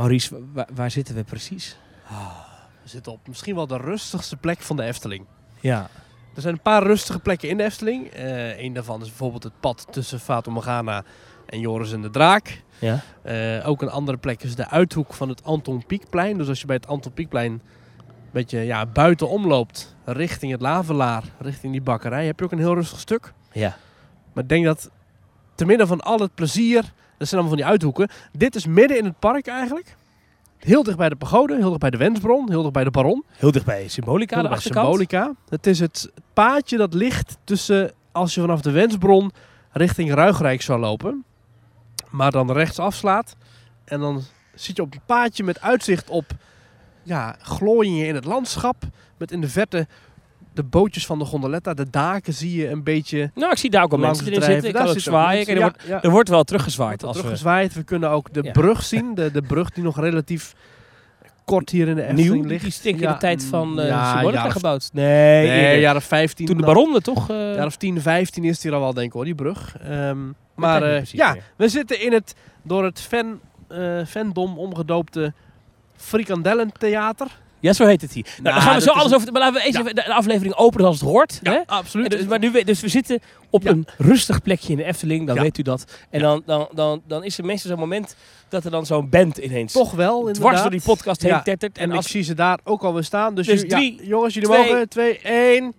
Maurice, wa- waar, zitten we precies? We zitten op misschien wel de rustigste plek van de Efteling. Ja. Er zijn een paar rustige plekken in de Efteling. Eh een daarvan is bijvoorbeeld het pad tussen Fata Morgana en Joris en de Draak. Ja. Eh, ook een andere plek is de uithoek van het Anton Pieckplein. Dus als je bij het Anton Pieckplein een beetje ja, buiten omloopt, richting het Lavelaar, richting die bakkerij, heb je ook een heel rustig stuk. Ja. Maar ik denk dat te midden van al het plezier, dat zijn allemaal van die uithoeken. Dit is midden in het park eigenlijk. Heel dicht bij de pagode, heel dicht bij de Wensbron, heel dicht bij de Baron. Heel dichtbij Symbolica, Heel de dicht bij. Symbolica. Het is het paadje dat ligt tussen, als je vanaf de Wensbron richting Ruigrijk zou lopen. Maar dan rechts afslaat. En dan zit je op een paadje met uitzicht op ja, glooiingen in het landschap. Met in de verte de bootjes van de gondoletta. De daken zie je een beetje Nou, ik zie daar ook al mensen erin drijven. zitten. Ik kan ook zwaaien. Kijk, er, wordt, Ja, ja. er wordt wel teruggezwaaid. Als teruggezwaaid. We kunnen ook de Ja. brug zien. De, de brug die nog relatief kort hier in de Efteling nieuw, ligt. die stink in de tijd van eh ja, Symbolica jaar of- gebouwd. Nee, Nee, jaren 15. Toen de dan. baron er toch... eh, jaar of 10, 15 is het hier al wel, denk ik hoor, die brug. Ehm, maar eh, precies ja, we zitten in het door het fan, eh fandom omgedoopte Frikandellentheater. Ja, zo heet het hier. Nou, Nou, daar gaan we zo alles over... Maar laten we eens Ja. even de aflevering openen als het hoort. hè? absoluut. Dus, maar nu, we- dus we zitten op Ja. een rustig plekje in de Efteling, dan weet u dat. En dan, dan, dan, dan is er meestal zo'n moment dat er dan zo'n band ineens Toch wel, inderdaad. dwars door die podcast heen tettert. En, En als, ik zie ze daar ook alweer staan. Dus, Dus drie, ja, jongens, jullie twee- mogen. 2, 1.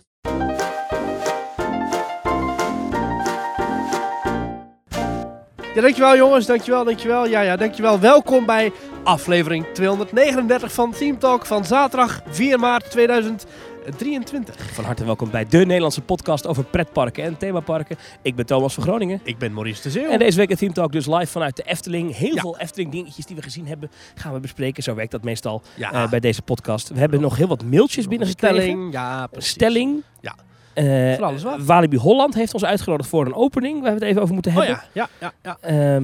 Ja, dankjewel jongens, dankjewel, dankjewel. Ja, ja, dankjewel. Welkom bij aflevering 239 van Team Talk van zaterdag 4 maart 2023. Van harte welkom bij de Nederlandse podcast over pretparken en themaparken. Ik ben Thomas van Groningen. Ik ben Maurice de Zeeuw. En deze week een Team Talk dus live vanuit de Efteling. Heel Ja. veel Efteling dingetjes die we gezien hebben gaan we bespreken. Zo werkt dat meestal ja, eh, bij deze podcast. We hebben nog heel wat mailtjes binnengekregen. stelling. Ja, precies. Stelling. Ja. Eh, Van alles wat. Walibi Holland heeft ons uitgenodigd voor een opening. Waar we het even over moeten Oh hebben. ja, ja, ja. ja. Ehm,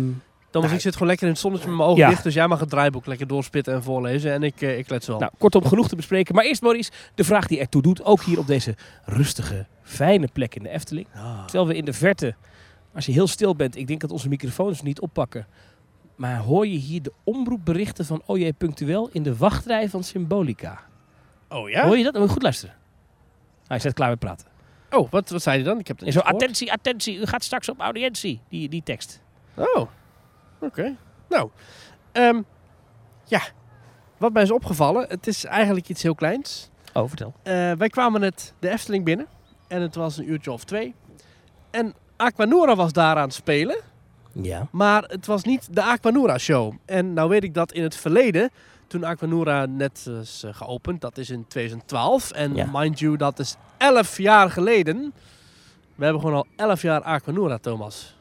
Thomas, Nou, ik zit gewoon lekker in het zonnetje met mijn ogen Ja. dicht. Dus jij mag het draaiboek lekker doorspitten en voorlezen. En ik, eh, ik let wel. nou, kortom, genoeg te bespreken. Maar eerst, Maurice, de vraag die ertoe doet. Ook hier op deze rustige, fijne plek in de Efteling. Ah. Terwijl we in de verte, als je heel stil bent, ik denk dat onze microfoons niet oppakken. Maar hoor je hier de omroepberichten van OJ Punctueel in de wachtrij van Symbolica? Oh ja? Hoor je dat? Dan moet je goed luisteren. Hij zit klaar met praten. Oh, wat, wat zei hij dan? Ik heb het zo, attentie, attentie, u gaat straks op audiëntie. Die, die tekst. Oh, oké. Nou, ehm, ja. Wat mij is opgevallen, het is eigenlijk iets heel kleins. Oh, vertel. Eh, wij kwamen net de Efteling binnen. En het was een uurtje of twee. En Aquanura was daar aan het spelen. Ja. Maar het was niet de Aquanura show. En nou weet ik dat in het verleden, toen Aquanura net is eh, geopend, dat is in 2012. En Ja. mind you, dat is 11 jaar geleden. We hebben gewoon al 11 jaar Aquanura, Thomas.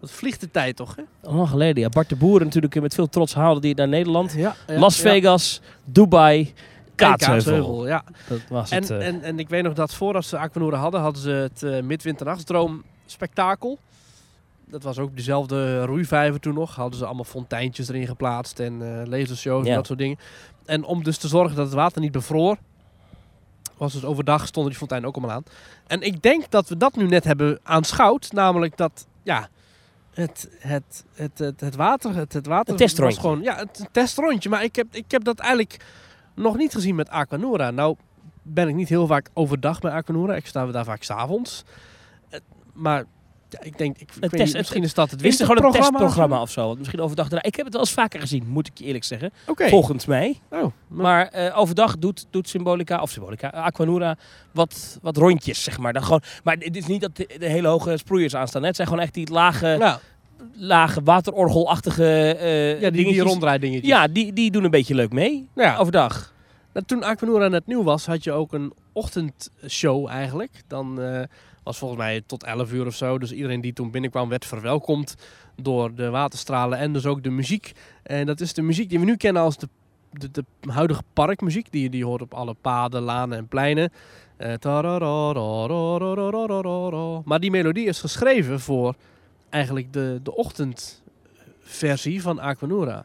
Dat vliegt de tijd toch, hè? Al lang geleden, ja. Bart de Boer natuurlijk met veel trots haalde die naar Nederland. Ja, ja, Las. Vegas, Dubai, Kaatsheuvel. ja. Dat was En, het. eh. en, en ik weet nog dat voordat ze Aquanura hadden, hadden ze het uh, Midwinternachtsdroom spektakel. Dat was ook dezelfde roeivijver toen nog. Hadden ze allemaal fonteintjes erin geplaatst en eh lasershows Ja. en dat soort dingen. En om dus te zorgen dat het water niet bevroor, was dus overdag stonden die fonteinen ook allemaal aan. En ik denk dat we dat nu net hebben aanschouwd. Namelijk dat, ja, het, het, het, het, het water, het, het water Een testrondje. was gewoon, ja, het een testrondje. Maar ik heb, ik heb dat eigenlijk nog niet gezien met Aquanura. Nou ben ik niet heel vaak overdag bij Aquanura. Ik sta daar vaak s'avonds. Eh, Maar ja, ik denk, ik, test- niet, misschien is dat het is er gewoon een testprogramma of zo? Misschien overdag. Nou, ik heb het wel eens vaker gezien, moet ik je eerlijk zeggen. Volgens mij. Oh, maar, Maar eh, overdag doet, doet Symbolica, of Symbolica, Aquanura, wat, wat rondjes, zeg maar. Dan gewoon, maar het is niet dat de, de hele hoge sproeiers aanstaan. hè. Het zijn gewoon echt die lage, lage waterorgelachtige eh ja, die, die dingetjes. rondrijdingetjes. Ja, die, die doen een beetje leuk mee. Ja. Overdag. Nou, toen Aquanura net nieuw was, had je ook een ochtendshow eigenlijk. Dan eh, was volgens mij tot 11 uur of zo. Dus iedereen die toen binnenkwam werd verwelkomd door de waterstralen en dus ook de muziek. En dat is de muziek die we nu kennen als de, de, de huidige parkmuziek. Die, die hoort op alle paden, lanen en pleinen. Maar die melodie is geschreven voor eigenlijk de, de ochtendversie van Aquanura.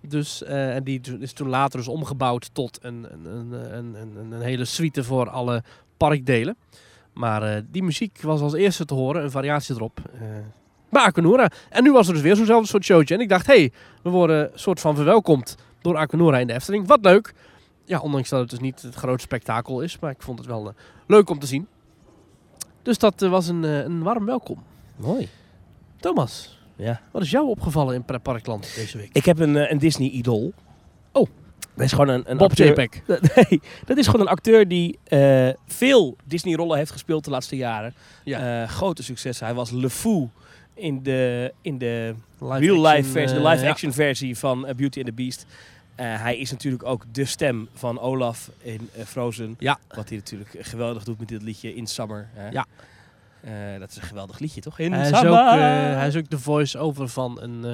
Dus, en die is toen later dus omgebouwd tot een, een, een, een, hele suite voor alle parkdelen. Maar eh, die muziek was als eerste te horen, een variatie erop. Eh, bij Aquanura. En nu was er dus weer zo'nzelfde soort showtje. En ik dacht, hé, hey, we worden soort van verwelkomd door Aquanura in de Efteling. Wat leuk. Ja, ondanks dat het dus niet het grote spektakel is. Maar ik vond het wel eh, leuk om te zien. Dus dat was een, een warm welkom. Mooi. Thomas, Ja. wat is jou opgevallen in Pretparkland deze week? Ik heb een, een Disney-idool. Dat is gewoon een, een Bob acteur. Nee, dat is gewoon een acteur die eh, veel Disney-rollen heeft gespeeld de laatste jaren. Ja. Eh, grote successen. Hij was LeFou in de, in de real-life versie, de eh, live-action versie van Beauty and the Beast. Hij is natuurlijk ook de stem van Olaf in Frozen. Ja. Wat hij natuurlijk geweldig doet met dit liedje In Summer. Hè? Ja. Dat is een geweldig liedje, toch? In Hij is, ook, Summer. hij is ook de voice-over van een,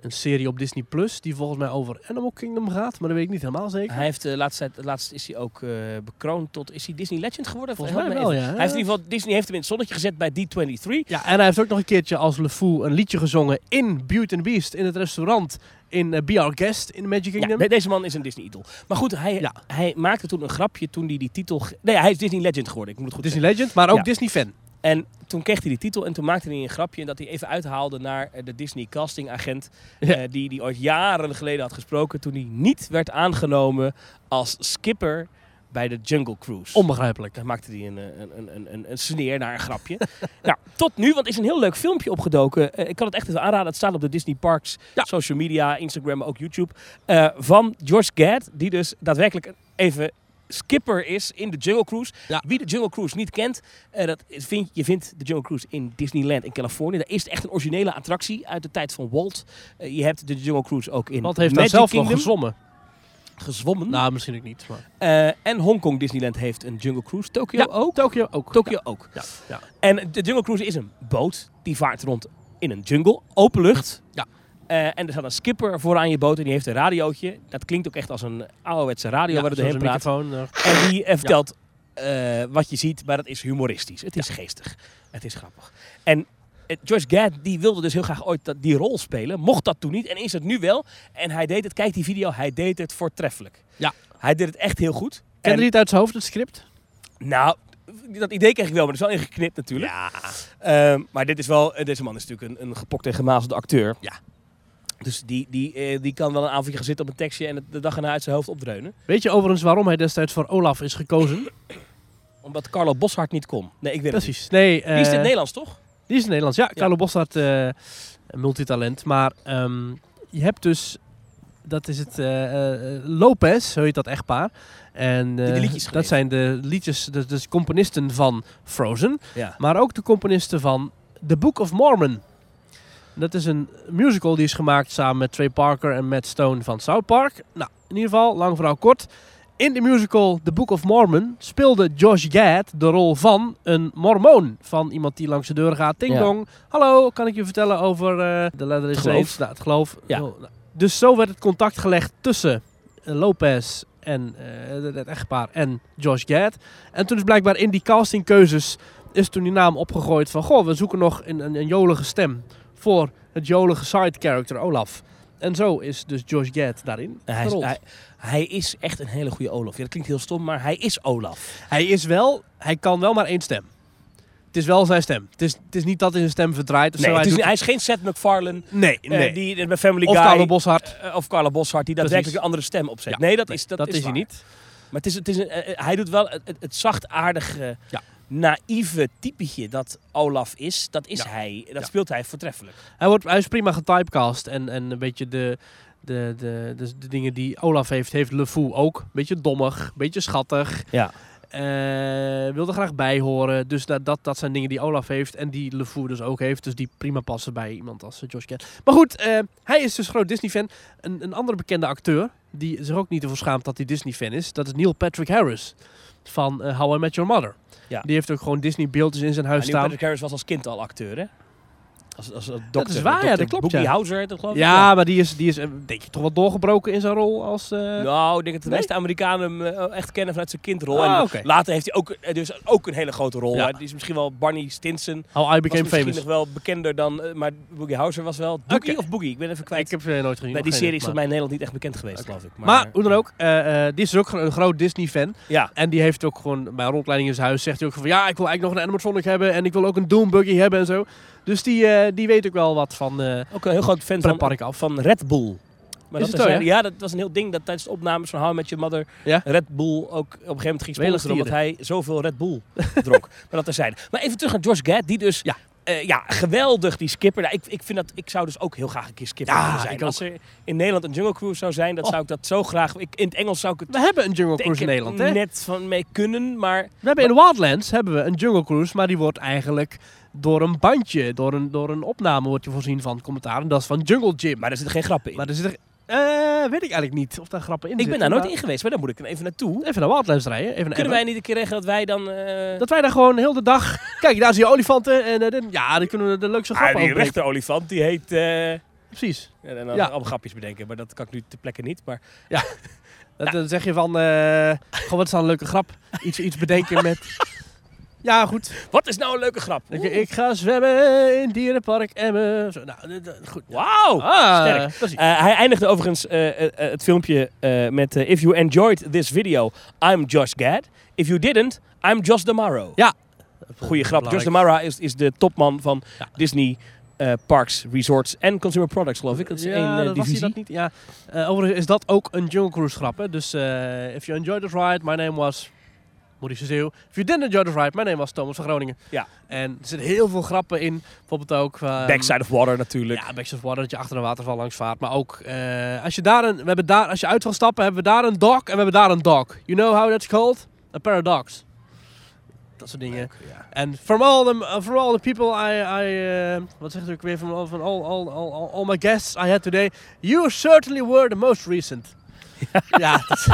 een serie op Disney Plus. Die volgens mij over Animal Kingdom gaat. Maar dat weet ik niet helemaal zeker. Hij heeft de laatste tijd, laatst is hij ook eh, bekroond tot, is hij Disney Legend geworden? Volgens mij wel, ja. Hij heeft in ieder geval, Disney heeft hem in het zonnetje gezet bij D23. Ja, en hij heeft ook nog een keertje als LeFou een liedje gezongen in Beauty and Beast. In het restaurant in eh, Be Our Guest in Magic Ja, Kingdom. de- deze man is een Disney-idol. Maar goed, hij, Ja. hij maakte toen een grapje toen hij die titel... Nee, hij is Disney Legend geworden, ik moet het goed Disney Legend, maar ook Ja. Disney fan. En toen kreeg hij die titel en toen maakte hij een grapje dat hij even uithaalde naar eh, de Disney castingagent Ja. eh, die, die ooit jaren geleden had gesproken toen hij niet werd aangenomen als skipper bij de Jungle Cruise. Onbegrijpelijk. Daar maakte hij een, eh, een, een, een, een, sneer naar een grapje. nou, tot nu, want er is een heel leuk filmpje opgedoken. Eh, ik kan het echt even aanraden. Het staat op de Disney Parks Ja. social media, Instagram, maar ook YouTube. eh, van George Gad, die dus daadwerkelijk even skipper is in de Jungle Cruise. Ja. Wie de Jungle Cruise niet kent, eh, dat vind, je vindt de Jungle Cruise in Disneyland in Californië. Daar is het echt een originele attractie uit de tijd van Walt. Eh, je hebt de Jungle Cruise ook in Want heeft daar Magic zelf Kingdom nog gezwommen. gezwommen. Nou, misschien ook niet. Maar. Eh, en Hongkong Disneyland heeft een Jungle Cruise. Tokyo Ja, ook. Tokyo ook. Tokyo ook. Ja, ja. En de Jungle Cruise is een boot die vaart rond in een jungle, open lucht. Eh, en er staat een skipper vooraan je boot en die heeft een radiootje. Dat klinkt ook echt als een ouderwetse radio Ja, waar het een praat. microfoon. En die eh, vertelt eh, wat je ziet, maar dat is humoristisch. Het is geestig. Het is grappig. En eh, Joyce Gad die wilde dus heel graag ooit dat, die rol spelen. Mocht dat toen niet en is het nu wel. En hij deed het, kijk die video, hij deed het voortreffelijk. Ja. Hij deed het echt heel goed. Kende En- het uit zijn hoofd, het script? nou, dat idee kreeg ik wel, maar dat is wel ingeknipt natuurlijk. Ja. Ehm, maar dit is wel, deze man is natuurlijk een, een gepokte en gemazelde acteur. Ja. Dus die, die, eh, die kan wel een avondje gaan zitten op een tekstje en het de dag erna uit zijn hoofd opdreunen. Weet je overigens waarom hij destijds voor Olaf is gekozen? Omdat Carlo Boshart niet kon. Nee, ik weet het niet. Precies. Nee, Die is in het eh, Nederlands, toch? Die is in Nederlands. Ja, Carlo Bossart, eh, een multitalent. Maar ehm, je hebt dus, dat is het eh, eh, Lopez, zo heet dat echtpaar. En eh, dat zijn de liedjes, de, de componisten van Frozen. Ja. Maar ook de componisten van The Book of Mormon. Dat is een musical die is gemaakt samen met Trey Parker en Matt Stone van South Park. Nou, in ieder geval, lang verhaal kort. In de musical The Book of Mormon speelde Josh Gad de rol van een mormoon. Van iemand die langs de deur gaat. Ting Ja. dong. Hallo, kan ik je vertellen over eh, de letter is geloof. Nou, het geloof. Ja. Nou. Dus zo werd het contact gelegd tussen eh, Lopez en eh, het echtpaar en Josh Gad. En toen is blijkbaar in die castingkeuzes is toen die naam opgegooid van... Goh, we zoeken nog een, een, een jolige stem voor het jolige side character Olaf. En zo is dus Josh Gad daarin Hij is, gerold. hij, hij is echt een hele goede Olaf. Ja, dat klinkt heel stom, maar hij is Olaf. Hij is wel, hij kan wel maar één stem. Het is wel zijn stem. Het is, het is niet dat hij zijn stem verdraait of Nee, zo. Hij is, doet- hij is geen Seth MacFarlane nee, eh, die bij Family of Guy... Boshart. eh, of Carla Boshart, die daadwerkelijk een andere stem opzet. Ja. Nee, dat Nee, is, dat dat is, hij niet. Maar het is, het is een, eh, eh, hij doet wel het, het zachtaardige, Ja. Naïeve typetje dat Olaf is. Dat is Ja. hij. Dat Ja. speelt hij voortreffelijk. Hij, wordt, hij is prima getypecast. En, en een beetje de, de, de, de, de dingen die Olaf heeft, heeft LeFou ook. Beetje dommig, beetje schattig. Ja. Eh, wil er graag bij horen. Dus dat, dat, dat zijn dingen die Olaf heeft en die LeFou dus ook heeft. Dus die prima passen bij iemand als eh, Josh Gad. Maar goed, eh, hij is dus groot Disney-fan. Een, een andere bekende acteur, die zich ook niet ervoor schaamt dat hij Disney-fan is. Dat is Neil Patrick Harris van How I Met Your Mother. Ja. Die heeft ook gewoon Disney-beeldjes in zijn huis En staan. Patrick Harris was als kind al acteur, hè? Als, als, als dokter. is waar, ja, dat klopt, Boogie ja. Hauser, dat geloof ik. Ja, maar die is, die is eh, denk je toch wel doorgebroken in zijn rol als... eh, Nou, ik denk dat de Nee? meeste Amerikanen hem eh, echt kennen vanuit zijn kindrol. Ah, en later heeft hij ook, dus ook een hele grote rol. Ja. Hij is misschien wel Barney Stinson. How I Was Became misschien Famous. nog wel bekender dan, maar Boogie Hauser was wel. Boogie of Boogie? Ik ben even kwijt. Ik heb eh, nooit gezien. Bij die serie is dat mij in Nederland niet echt bekend geweest, geloof ik. Maar, hoe dan ook, die is ook een groot Disney-fan. Ja, En die heeft ook gewoon bij rondleiding in zijn huis zegt hij ook van ja, ik wil eigenlijk nog een animatronic hebben en ik wil ook een Doom buggy hebben en zo. Dus die, eh, die weet ook wel wat van eh Ook een heel groot fan van, af. van Red Bull. Maar Is dat terzijde. ja? ja, dat was een heel ding dat tijdens de opnames van How Met Your Mother Ja? Red Bull ook op een gegeven moment ging sponsoren omdat hij zoveel Red Bull dronk. maar dat terzijde. Maar even terug naar Josh Gad, die dus Ja. Eh, ja, geweldig, die skipper. Nou, ik, ik, vind dat, ik zou dus ook heel graag een keer skipper Ja, willen zijn. Als er in Nederland een Jungle Cruise zou zijn, dan Oh. zou ik dat zo graag... Ik, in het Engels zou ik het We hebben een Jungle Cruise in Nederland, hè? net van mee kunnen, maar... We hebben in Wildlands hebben we een Jungle Cruise, maar die wordt eigenlijk door een bandje, door een, door een opname wordt je voorzien van commentaar. En dat is van Jungle Gym. Maar er zitten geen grappen in. Maar er zit weet ik eigenlijk niet of daar grappen in ik ben zitten. daar nooit in geweest, maar daar moet ik even naartoe. Even naar Wildlands rijden. Even Kunnen wij niet een keer regelen dat wij dan... eh, Dat wij daar gewoon heel de dag... Kijk, daar zie je olifanten en eh, ja, dan kunnen we de leukste Ah, grappen die over rechter olifant, die heet... eh, Precies. Ja, en dan Ja. allemaal grapjes bedenken, maar dat kan ik nu ter plekke niet. Maar Dat, Dan zeg je van, eh gewoon wat is dan een leuke grap? Iets, iets bedenken met... Ja, goed. wat is nou een leuke grap? Ik, ik ga zwemmen in dierenpark Emmen. Zo, nou, goed. Wauw! Ah, sterk. Eh, hij eindigde overigens eh, eh, het filmpje met If you enjoyed this video, I'm Josh Gad. If you didn't, I'm Josh Damaro. Ja. Goeie grap. Josh. Damaro is, is de topman van Ja. Disney Parks, Resorts en Consumer Products, geloof ik. Dat is één eh, dat was divisie. dat niet. Ja. Overigens is dat ook een Jungle Cruise grap. Hè? Dus if you enjoyed the ride, my name was Maurice Zeeuw. If you didn't enjoy the ride, my name was Thomas van Groningen. Ja. En er zitten heel veel grappen in. Bijvoorbeeld ook... ehm, Backside of Water natuurlijk. Ja, Backside of Water, dat je achter een waterval langs vaart. Maar ook, eh, als, je daar een, we hebben daar, als je uit wil stappen, hebben we daar een dock en we hebben daar een dock. You know how that's called? A paradox. Dat soort dingen. En from all the, uh, from all the people I, I uh, wat zegt u ook weer, van all, all, all, all, all my guests I had today, you certainly were the most recent. Ja, dat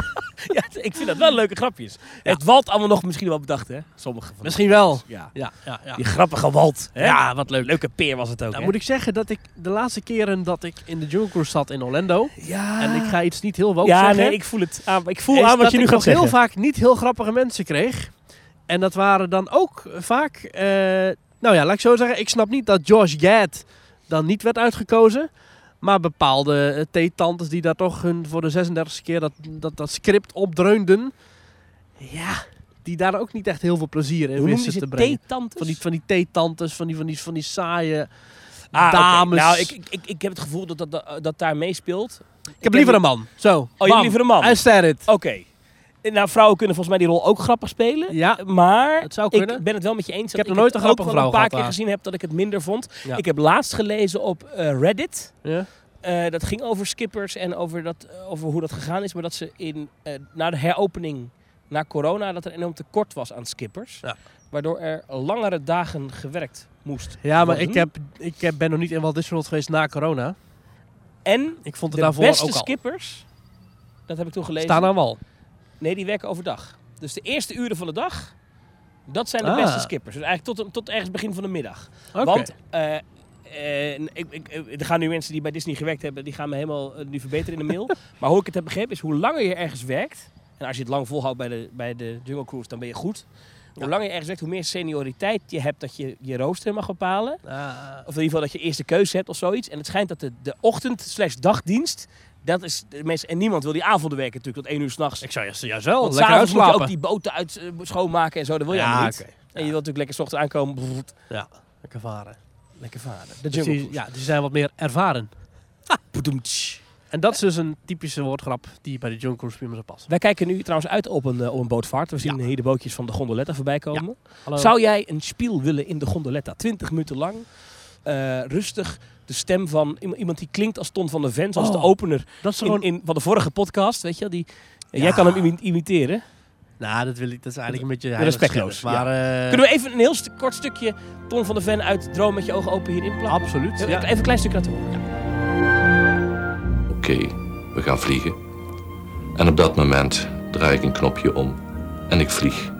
Ja, ik vind dat wel leuke grapjes. Het Walt allemaal nog misschien wel bedacht, hè? Sommige van misschien wel. Ja. Ja, ja, ja. Die grappige Walt. Hè? Ja, wat leuk. Leuke peer was het ook, Nou moet ik zeggen dat ik de laatste keren dat ik in de Jungle Cruise zat in Orlando, Ja. en ik ga iets niet heel woke ja, zeggen, nee, ik voel het aan. Ik voel aan wat je nu gaat zeggen. heel vaak niet heel grappige mensen kreeg. En dat waren dan ook vaak... eh, nou ja, laat ik zo zeggen. Ik snap niet dat Josh Gad dan niet werd uitgekozen. Maar bepaalde eh, theetantes die daar toch hun, voor de 36e keer dat, dat, dat script opdreunden. Ja, die daar ook niet echt heel veel plezier in wisten ze? te brengen. Theetantes? Van die, van die theetantes, van die, van die, van die saaie Ah, dames. Nou, ik, ik, ik, ik heb het gevoel dat dat, dat, dat daar meespeelt. Ik heb liever een man. Zo. Oh, je liever een man? I said it. Oké. Nou, vrouwen kunnen volgens mij die rol ook grappig spelen. Ja, Maar het zou kunnen. ik ben het wel met je eens. dat heb nog nooit een grappige vrouw een paar gehad, keer ah. gezien heb dat ik het minder vond. Ja. Ik heb laatst gelezen op eh, Reddit. Ja. Eh, dat ging over skippers en over, dat, eh, over hoe dat gegaan is. Maar dat ze in, eh, na de heropening, na corona, dat er enorm tekort was aan skippers. Ja. Waardoor er langere dagen gewerkt moest Ja, maar worden. ik, heb, ik heb, ben nog niet in Walt Disney World geweest na corona. En Ik vond het de daarvoor beste ook al. skippers, dat heb ik toen gelezen. Staan aan wal. Nee, die werken overdag. Dus de eerste uren van de dag, dat zijn de Ah. beste skippers. Dus eigenlijk tot, tot ergens begin van de middag. Want eh, ik, ik, eh, er gaan nu mensen die bij Disney gewerkt hebben, die gaan me helemaal nu verbeteren in de mail. maar hoe ik het heb begrepen is, hoe langer je ergens werkt, en als je het lang volhoudt bij de, bij de Jungle Cruise, dan ben je goed. Hoe langer je ergens werkt, hoe meer senioriteit je hebt dat je je rooster mag bepalen. Ah, Of in ieder geval dat je eerste keuze hebt of zoiets. En het schijnt dat de, de ochtend slash dagdienst, dat is de mensen, en niemand wil die avonden werken natuurlijk tot één uur s'nachts. ik zou juist, wel Want lekker s'avonds moet je ook uitslapen. die boten uit eh, schoonmaken en zo, dat wil je ja, niet. En je wilt natuurlijk lekker 's ochtends aankomen, Ja, lekker varen. lekker varen. De Dus die, ja, die zijn wat meer ervaren. En dat is dus een typische woordgrap die bij de Jungle Cruise prima zou passen. Wij kijken nu trouwens uit op een, eh, op een bootvaart. We zien hier de bootjes van de gondoletta voorbij komen. Zou jij een spiel willen in de gondoletta? 20 minuten lang, eh, rustig. De stem van iem- iemand die klinkt als Ton van der Ven, zoals Oh, de opener dat is in, gewoon... in, van de vorige podcast. Weet je? Die, Ja. Jij kan hem imi- imiteren. Nou, dat, wil ik, dat is eigenlijk een beetje Respectloos, eh, Kunnen we even een heel st- kort stukje Ton van der Ven uit Droom met je ogen open hierin plakken? Absoluut. Even, Ja. even een klein stukje laten horen. Ja. Oké, we gaan vliegen. En op dat moment draai ik een knopje om en ik vlieg.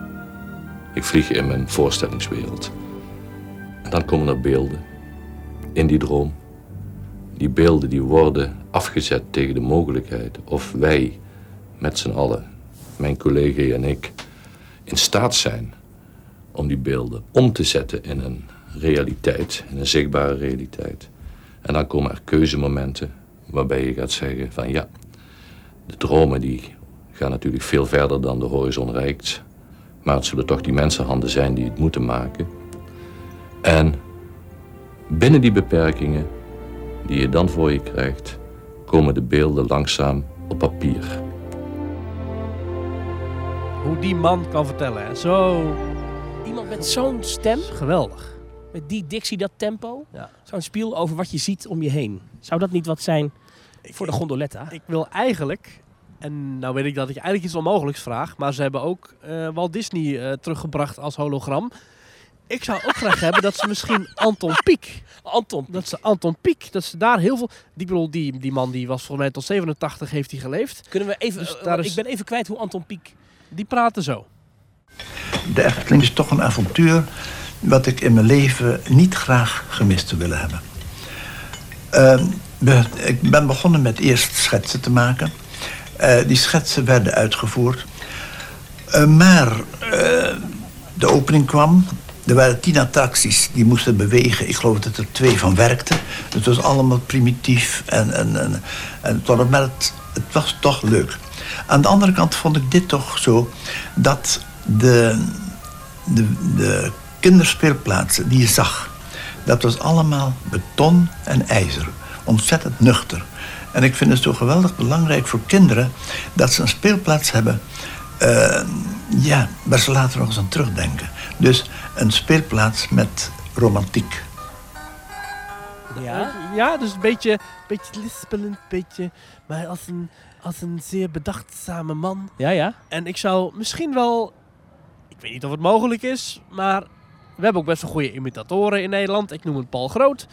Ik vlieg in mijn voorstellingswereld. En dan komen er beelden in die droom. Die beelden die worden afgezet tegen de mogelijkheid of wij met z'n allen, mijn collega en ik, in staat zijn om die beelden om te zetten in een realiteit, in een zichtbare realiteit. En dan komen er keuzemomenten waarbij je gaat zeggen van ja, de dromen die gaan natuurlijk veel verder dan de horizon reikt. Maar het zullen toch die mensenhanden zijn die het moeten maken. En Binnen die beperkingen die je dan voor je krijgt, komen de beelden langzaam op papier. Hoe die man kan vertellen. hè. Zo Iemand met zo'n stem, geweldig. met die dictie, dat tempo. Ja. Zo'n spiel over wat je ziet om je heen. Zou dat niet wat zijn voor de gondoletta? Ik wil eigenlijk, en nou weet ik dat ik eigenlijk iets onmogelijks vraag, maar ze hebben ook eh, Walt Disney eh, teruggebracht als hologram. Ik zou ook graag hebben dat ze misschien Anton Pieck, Anton, dat ze Anton Pieck, dat ze daar heel veel, die, bedoel, die, die man die was volgens mij tot 87 heeft hij geleefd, kunnen we even... Dus eh, is- Ik ben even kwijt hoe Anton Pieck... die praten zo. De Efteling is toch een avontuur wat ik in mijn leven niet graag gemist zou willen hebben. Ehm, ik ben begonnen met eerst schetsen te maken. Eh, die schetsen werden uitgevoerd. Eh, maar eh, de opening kwam. Er waren tien attracties die moesten bewegen. Ik geloof dat er twee van werkten. Het was allemaal primitief. En, en, en, en maar het, het was toch leuk. Aan de andere kant vond ik dit toch zo dat de, de, de kinderspeelplaatsen die je zag, dat was allemaal beton en ijzer. Ontzettend nuchter. En ik vind het zo geweldig belangrijk voor kinderen dat ze een speelplaats hebben eh, ja, waar ze later nog eens aan terugdenken. Dus een speelplaats met romantiek. Ja? Ja, dus een beetje, beetje lispelend, beetje, maar als een, als een zeer bedachtzame man. Ja, ja. En ik zou misschien wel, ik weet niet of het mogelijk is, maar we hebben ook best wel goede imitatoren in Nederland. Ik noem het Paul Groot.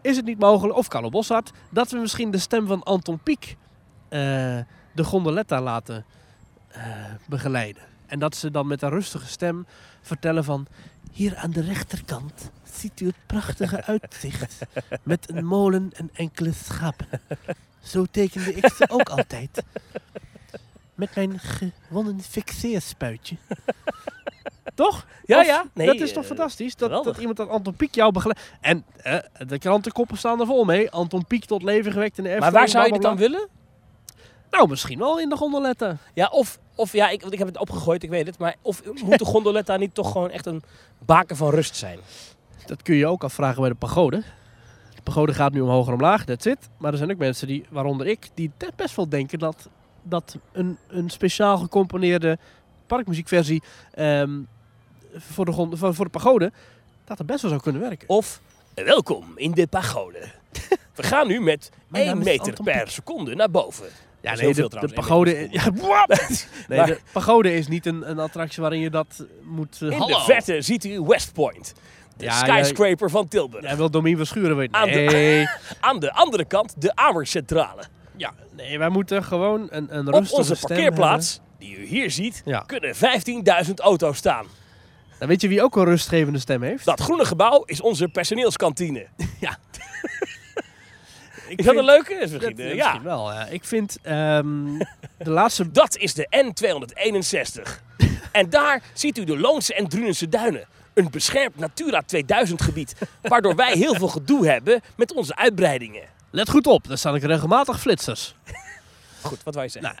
Is het niet mogelijk, of Carlo Bossart, dat we misschien de stem van Anton Pieck eh, de gondoletta laten eh, begeleiden? En dat ze dan met een rustige stem vertellen van... Hier aan de rechterkant ziet u het prachtige uitzicht met een molen en enkele schapen. Zo tekende ik ze ook altijd. Met mijn gewonnen fixeerspuitje. Toch? Ja, Of- ja. Nee, dat is eh, toch fantastisch? Dat, dat iemand als Anton Pieck jou begeleidt. En eh, de krantenkoppen staan er vol mee. Anton Pieck tot leven gewekt in de Maar Efteling. waar zou je dit dan willen? Nou, misschien wel in de gondoletten. Ja, of, of ja, ik, want ik heb het opgegooid, ik weet het. Maar of moet de gondoletta niet toch gewoon echt een baken van rust zijn? Dat kun je ook afvragen bij de pagode. De pagode gaat nu omhoog en omlaag, that's it. Maar er zijn ook mensen, die, waaronder ik, die best wel denken dat, dat een, een speciaal gecomponeerde parkmuziekversie ehm, voor, de, voor, voor de pagode, dat het best wel zou kunnen werken. Of welkom in de pagode. We gaan nu met Mijn naam 1 is meter per seconde naar boven. Ja, nee, heel de, pagode... Ja, nee, Maar- de pagode is niet een, een attractie waarin je dat moet... eh, In hallo. de verte ziet u West Point. De Ja, skyscraper van Tilburg. Jij wil Domien Verschuren weten. Aan de- Nee, Aan de andere kant de Amercentrale. ja, nee, wij moeten gewoon een, een Op rustige onze stem parkeerplaats, die u hier ziet, Ja. kunnen 15.000 auto's staan. Dan weet je wie ook een rustgevende stem heeft? Dat groene gebouw is onze personeelskantine. Ja. Ik Is dat vind- een leuke? Is misschien, ja, ja. misschien wel. Ja. Ik vind ehm, de laatste... Dat is de N261. en daar ziet u de Loonse en Drunense duinen. Een beschermd Natura 2000 gebied. Waardoor wij heel veel gedoe hebben met onze uitbreidingen. Let goed op, daar staan ik regelmatig flitsers. Goed, wat je zeggen? Nou,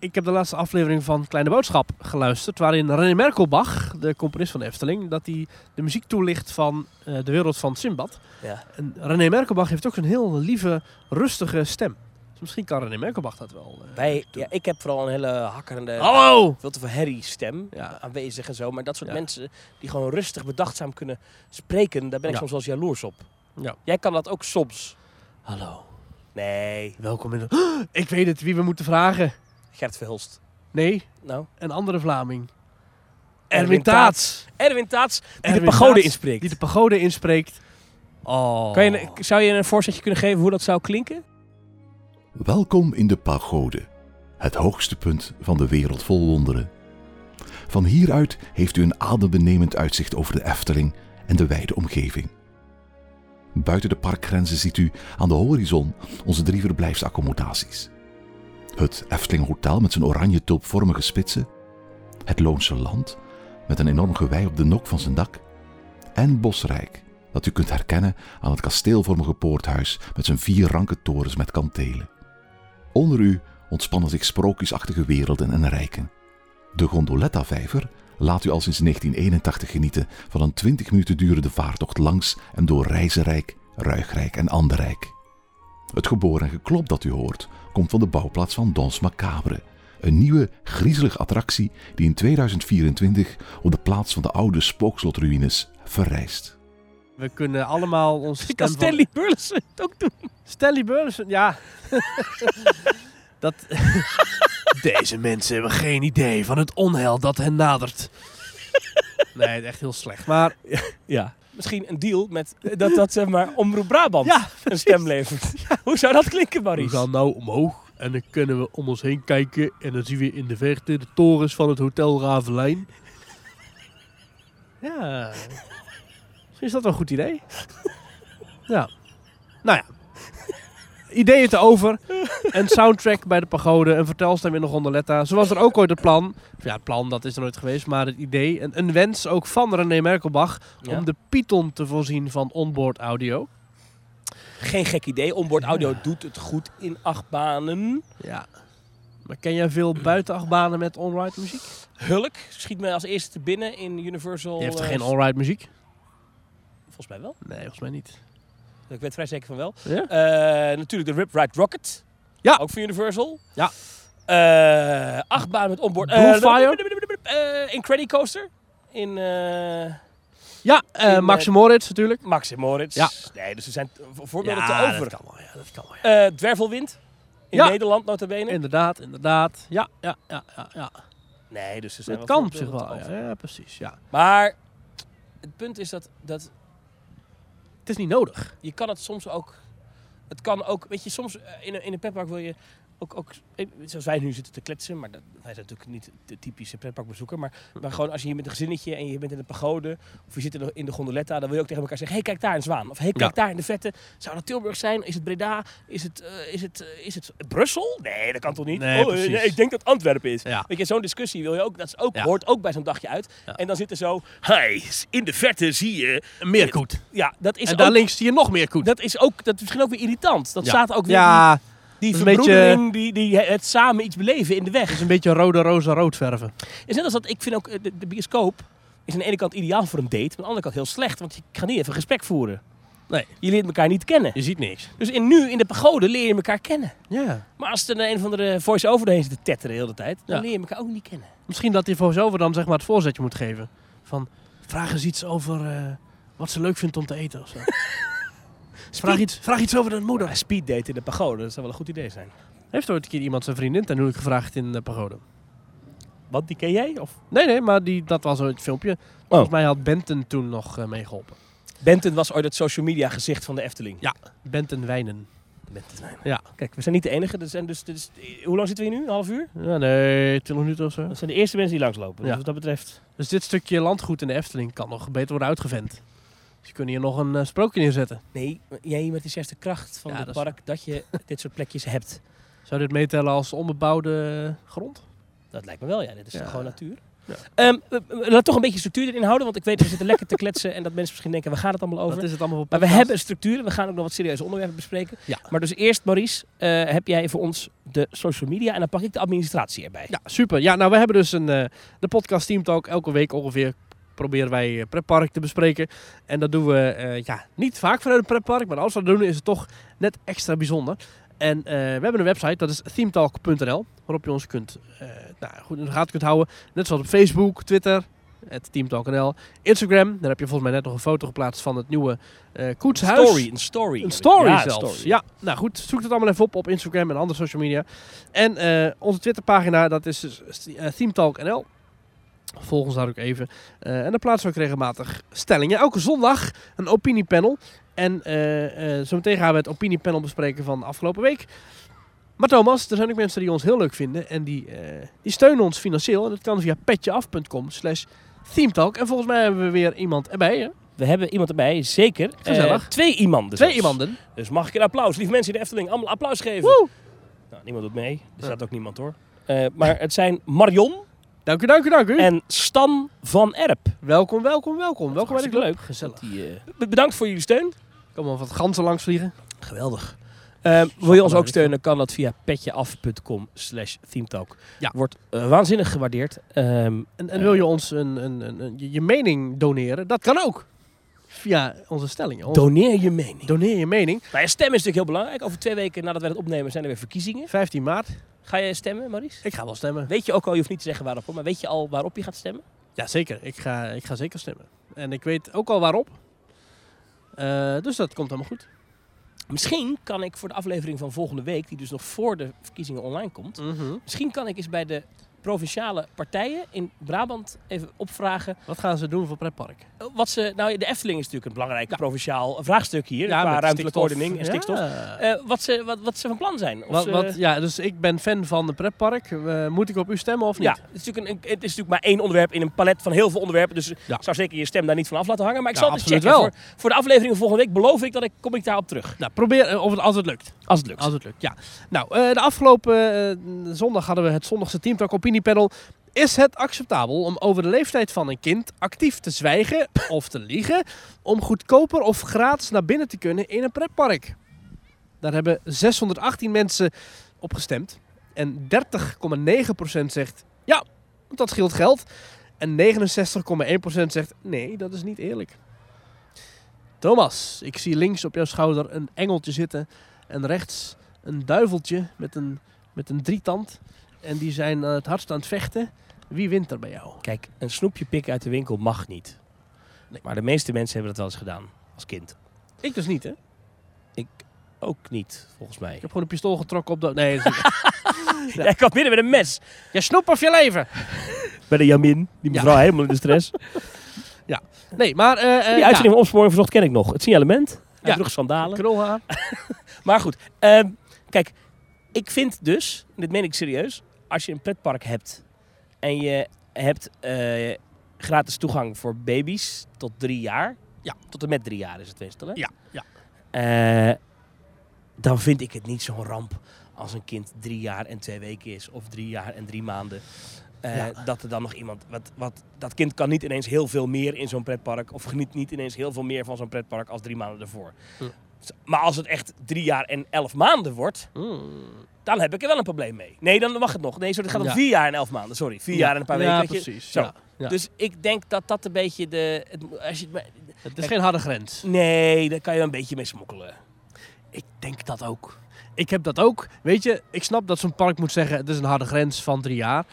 Ik heb de laatste aflevering van Kleine Boodschap geluisterd, waarin René Merkelbach, de componist van de Efteling, dat hij de muziek toelicht van eh, de wereld van Simbad. ja. En René Merkelbach heeft ook een heel lieve, rustige stem. Dus misschien kan René Merkelbach dat wel. Wij, doen. ja, ik heb vooral een hele hakkerende, Hallo! veel te veel herrie stem Ja. aanwezig en zo. Maar dat soort Ja. mensen die gewoon rustig, bedachtzaam kunnen spreken, daar ben ik soms wel eens jaloers op. Ja. Jij kan dat ook soms. Hallo, Nee, welkom in de... ik weet het, wie we moeten vragen. Gert Verhulst. Nee, Nou, een andere Vlaming. Erwin Taats. Erwin Taats, die Erwin de pagode Taats, inspreekt. Die de pagode inspreekt. Oh. Kan je, zou je een voorzetje kunnen geven hoe dat zou klinken? Welkom in de pagode, het hoogste punt van de wereld vol wonderen. Van hieruit heeft u een adembenemend uitzicht over de Efteling en de wijde omgeving. Buiten de parkgrenzen ziet u aan de horizon onze drie verblijfsaccommodaties. Het Efteling Hotel met zijn oranje tulpvormige spitsen, het Loonse Land met een enorm gewei op de nok van zijn dak en Bosrijk, dat u kunt herkennen aan het kasteelvormige poorthuis met zijn vier ranke torens met kantelen. Onder u ontspannen zich sprookjesachtige werelden en rijken. De Gondoletta-vijver, laat u al sinds 1981 genieten van een 20 minuten durende vaartocht langs en door Reizenrijk, Ruigrijk en Anderrijk. Het geboren en geklop dat u hoort komt van de bouwplaats van Dons Macabre, een nieuwe, griezelige attractie die in 2024 op de plaats van de oude spookslotruïnes verrijst. We kunnen allemaal onze Ik kan stem van- Stanley Burleson het ook doen. Stanley Burleson, ja. dat... Deze mensen hebben geen idee van het onheil dat hen nadert. Nee, echt heel slecht. Maar Ja. Misschien een deal met eh, dat, dat zeg maar Omroep Brabant ja, een stem levert. Hoe zou dat klinken, We Maurice? gaan nou omhoog en dan kunnen we om ons heen kijken en dan zien we in de verte de torens van het Hotel Ravelijn. Ja, misschien is dat wel een goed idee. Ja, nou ja. Ideeën te over. Een soundtrack bij de pagode. Een vertelstem in de gondoletta. Zo was er ook ooit het plan. Ja, het plan dat is er nooit geweest. Maar het idee. Een, een wens ook van René Merkelbach. Ja. Om de Python te voorzien van onboard audio. Geen gek idee. Onboard audio Ja. doet het goed in achtbanen. Ja. Maar ken jij veel buitenachtbanen met onride muziek? Hulk schiet mij als eerste te binnen in Universal. Je heeft er eh, geen onride muziek? Volgens mij wel. Nee, volgens mij niet. Ik weet vrij zeker van wel. Ja? Eh, natuurlijk de Rip Ride Rocket. Ja. Ook van Universal. Ja. Eh achtbaan met onboard. Bullfire? Eh, Coaster. In Ja, eh In, Max eh, Moritz natuurlijk. Max en Moritz. Ja. Nee, dus er zijn vo- voorbeelden te over. dat kan wel. Ja, dat kan wel ja. Dwervelwind. In Ja. Nederland, nota bene. Inderdaad, inderdaad. Ja, ja, ja, ja. ja. Nee, dus er zijn wel kan op zich wel. Ja, precies. Ja. Maar het punt is dat, dat Het is niet nodig. je kan het soms ook... Het kan ook, weet je, soms eh, in een, in een pretpark wil je ook, ook, eh, zoals wij nu zitten te kletsen, maar dat, wij zijn natuurlijk niet de typische pretparkbezoeker, maar, maar gewoon als je hier met een gezinnetje en je bent in een pagode, of je zit in de, in de gondoletta, dan wil je ook tegen elkaar zeggen, hey, kijk daar een zwaan. Of hey, kijk daar in de vette. Zou dat Tilburg zijn? Is het Breda? Is het, eh, is het, eh, is het Brussel? Nee, dat kan toch niet? Nee, oh, ik denk dat Antwerpen is. Ja. Weet je, zo'n discussie wil je ook, dat is ook, Ja. hoort ook bij zo'n dagje uit. En dan zit er zo, hey, in de verte zie je... Een meerkoet. Ja, dat is En daar ook links zie je nog meer koet. dat is ook dat is misschien ook weer irritant. Dat staat ook weer Ja, die een verbroedering, die, die het samen iets beleven in de weg. het is een beetje rode roze rood verven. Is net als dat ik vind ook eh, de, de bioscoop is aan de ene kant ideaal voor een date, maar aan de andere kant heel slecht, want je gaat niet even een gesprek voeren. Nee. Je leert elkaar niet kennen. Je ziet niks. Dus in, nu in de pagode leer je elkaar kennen. Ja. Maar als er een of andere voice-over doorheen zit te tetteren de hele tijd, dan Ja. leer je elkaar ook niet kennen. Misschien dat hij voor zover dan zeg maar het voorzetje moet geven. Van, vraag eens iets over eh, wat ze leuk vindt om te eten of zo. vraag, iets, vraag iets over de moeder. Maar speed date in de pagode, dat zou wel een goed idee zijn. Heeft ooit een keer iemand zijn vriendin ten huwelijk gevraagd in de pagode? Wat, die ken jij? Of? Nee, nee, maar die, dat was ooit het filmpje. Volgens mij had Benton toen nog eh, meegeholpen. Benton was ooit het social media gezicht van de Efteling. Ja. Benton Wijnen. Benton. Ja. Kijk, we zijn niet de enige. Er zijn dus, dus, hoe lang zitten we hier nu? Een half uur? Ja, nee, 20 minuten of zo. Dat zijn de eerste mensen die langslopen. Ja. Dus wat dat betreft... Dus dit stukje landgoed in de Efteling kan nog beter worden uitgevent. Dus je kunt hier nog een eh, sprookje neerzetten. Nee, jij met de zesde kracht van Ja, het dat is park, dat je dit soort plekjes hebt. Zou dit meetellen als onbebouwde grond? Dat lijkt me wel, ja. Dit is Ja. gewoon natuur. Ja. Ehm, we- we- laten toch een beetje structuur erin houden, want ik weet, we zitten lekker te kletsen en dat mensen misschien denken, waar gaat het allemaal over? Wat is het allemaal voor Maar we hebben een structuur, we gaan ook nog wat serieuze onderwerpen bespreken. Ja. Maar dus eerst, Maurice, eh, heb jij voor ons de social media en dan pak ik de administratie erbij. Ja, super. Ja, nou, we hebben dus een, eh, de podcast Team Talk. Elke week ongeveer proberen wij eh, pretpark te bespreken. En dat doen we eh, ja, niet vaak vanuit een pretpark. Maar als we dat doen, is het toch net extra bijzonder. En eh, we hebben een website, dat is themetalk.nl. Waarop je ons kunt, nou, goed in de gaten kunt houden. Net zoals op Facebook, Twitter, het Teamtalk.nl. Instagram, daar heb je volgens mij net nog een foto geplaatst van het nieuwe koetshuis. Story, een story. Een story Ja, zelfs. story. Ja, nou goed. Zoek het allemaal even op op Instagram en andere social media. En eh, onze Twitterpagina, dat is dus, uh, ThemeTalk.nl. Volg ons daar ook even. Eh, en dan plaatsen we ook regelmatig stellingen. Elke zondag een opiniepanel. En eh eh zometeen gaan we het opiniepanel bespreken van de afgelopen week. Maar Thomas, er zijn ook mensen die ons heel leuk vinden. En die, die steunen ons financieel. En dat kan via petjeaf.com slash themetalk. En volgens mij hebben we weer iemand erbij. Hè? We hebben iemand erbij, zeker. Gezellig. Twee iemanden Twee iemanden. Dus mag ik een applaus? Lieve mensen in de Efteling, allemaal applaus geven. Woe! Nou, niemand doet mee. Er staat ook niemand hoor. Maar het zijn Marion Dank u, dank u, dank u. en Stan van Erp. Welkom, welkom, welkom. Welkom bij de club. leuk. Gezellig. Eh, be- bedankt voor jullie steun. Kom maar wat ganzen langs vliegen. Geweldig. Ehm, wil je ons maar ook steunen, kan dat via petjeaf.com slash themetalk. Ja. Wordt eh, waanzinnig gewaardeerd. Ehm, En, en wil je ons een, een, een, een- je, je mening doneren? Dat kan ook. Via onze stellingen. Onze- doneer je mening. doneer je mening. Nou ja, stemmen is natuurlijk heel belangrijk. Over twee weken nadat we het opnemen zijn er weer verkiezingen. 15 maart. Ga je stemmen, Maurice? Ik ga wel stemmen. Weet je ook al, je hoeft niet te zeggen waarop, maar weet je al waarop je gaat stemmen? Ja, zeker. Ik ga, ik ga zeker stemmen. En ik weet ook al waarop. Eh, dus dat komt helemaal goed. Misschien kan ik voor de aflevering van volgende week, die dus nog voor de verkiezingen online komt, misschien kan ik eens bij de provinciale partijen in Brabant even opvragen Wat gaan ze doen voor pretpark? eh, wat ze. Nou, de Efteling is natuurlijk een belangrijk provinciaal vraagstuk hier qua met ruimtelijke ordening en stikstof. Ja. Eh, wat, ze, wat, wat ze van plan zijn. Of Wat, ze- wat, ja, dus ik ben fan van de pretpark. Eh, moet ik op u stemmen of niet? Ja, het is, natuurlijk een, het is natuurlijk maar één onderwerp in een palet van heel veel onderwerpen. Dus Ja. ik zou zeker je stem daar niet van af laten hangen. Maar ik Ja, zal het checken. wel. Voor, voor de aflevering van volgende week beloof ik dat ik kom ik daarop terug. Nou, probeer of het, als het lukt. Als het lukt. Als het lukt, ja. Nou, de afgelopen zondag hadden we het zondagse Teamtalk opiniepanel. Is het acceptabel om over de leeftijd van een kind actief te zwijgen of te liegen om goedkoper of gratis naar binnen te kunnen in een pretpark? Daar hebben 618 mensen op gestemd. En 30,9% zegt ja, dat scheelt geld. En 69,1% zegt nee, dat is niet eerlijk. Thomas, ik zie links op jouw schouder een engeltje zitten en rechts een duiveltje met een, met een drietand. En die zijn het hardst aan het vechten. Wie wint er bij jou? Kijk, een snoepje pikken uit de winkel mag niet. Nee. Maar de meeste mensen hebben dat wel eens gedaan. Als kind. Ik dus niet, hè? Ik ook niet, volgens mij. Ik heb gewoon een pistool getrokken op de... Nee, dat is niet- Ja. ik kwam binnen met een mes. Je snoep of je leven! Bij de Jamin. Die Ja. mevrouw helemaal in de stress. Nee, maar... eh eh, Die ja, uitzending van Opsporing Verzocht ken ik nog. Het signalement. Ja. Ja. Terug sandalen. krulhaar. Maar goed, ehm, kijk, ik vind dus, dit meen ik serieus, als je een pretpark hebt en je hebt eh, gratis toegang voor baby's tot drie jaar, Ja. tot en met drie jaar is het meestal, hè? Ja, ja. Eh, dan vind ik het niet zo'n ramp als een kind drie jaar en twee weken is, of drie jaar en drie maanden. Eh, Ja. Dat er dan nog iemand. Wat, wat, dat kind kan niet ineens heel veel meer in zo'n pretpark. Of geniet niet ineens heel veel meer van zo'n pretpark als drie maanden ervoor. Hm. Maar als het echt drie jaar en elf maanden wordt, Mm. dan heb ik er wel een probleem mee. Nee, dan mag het nog. Nee, sorry, het gaat om Ja. vier jaar en elf maanden. Sorry, vier jaar en een paar weken. precies. Zo. Ja. Dus ik denk dat dat een beetje de. Het, als je, het is geen harde grens. nee, daar kan je een beetje mee smokkelen. Ik denk dat ook. Ik heb dat ook. Weet je, ik snap dat zo'n park moet zeggen... het is een harde grens van drie jaar.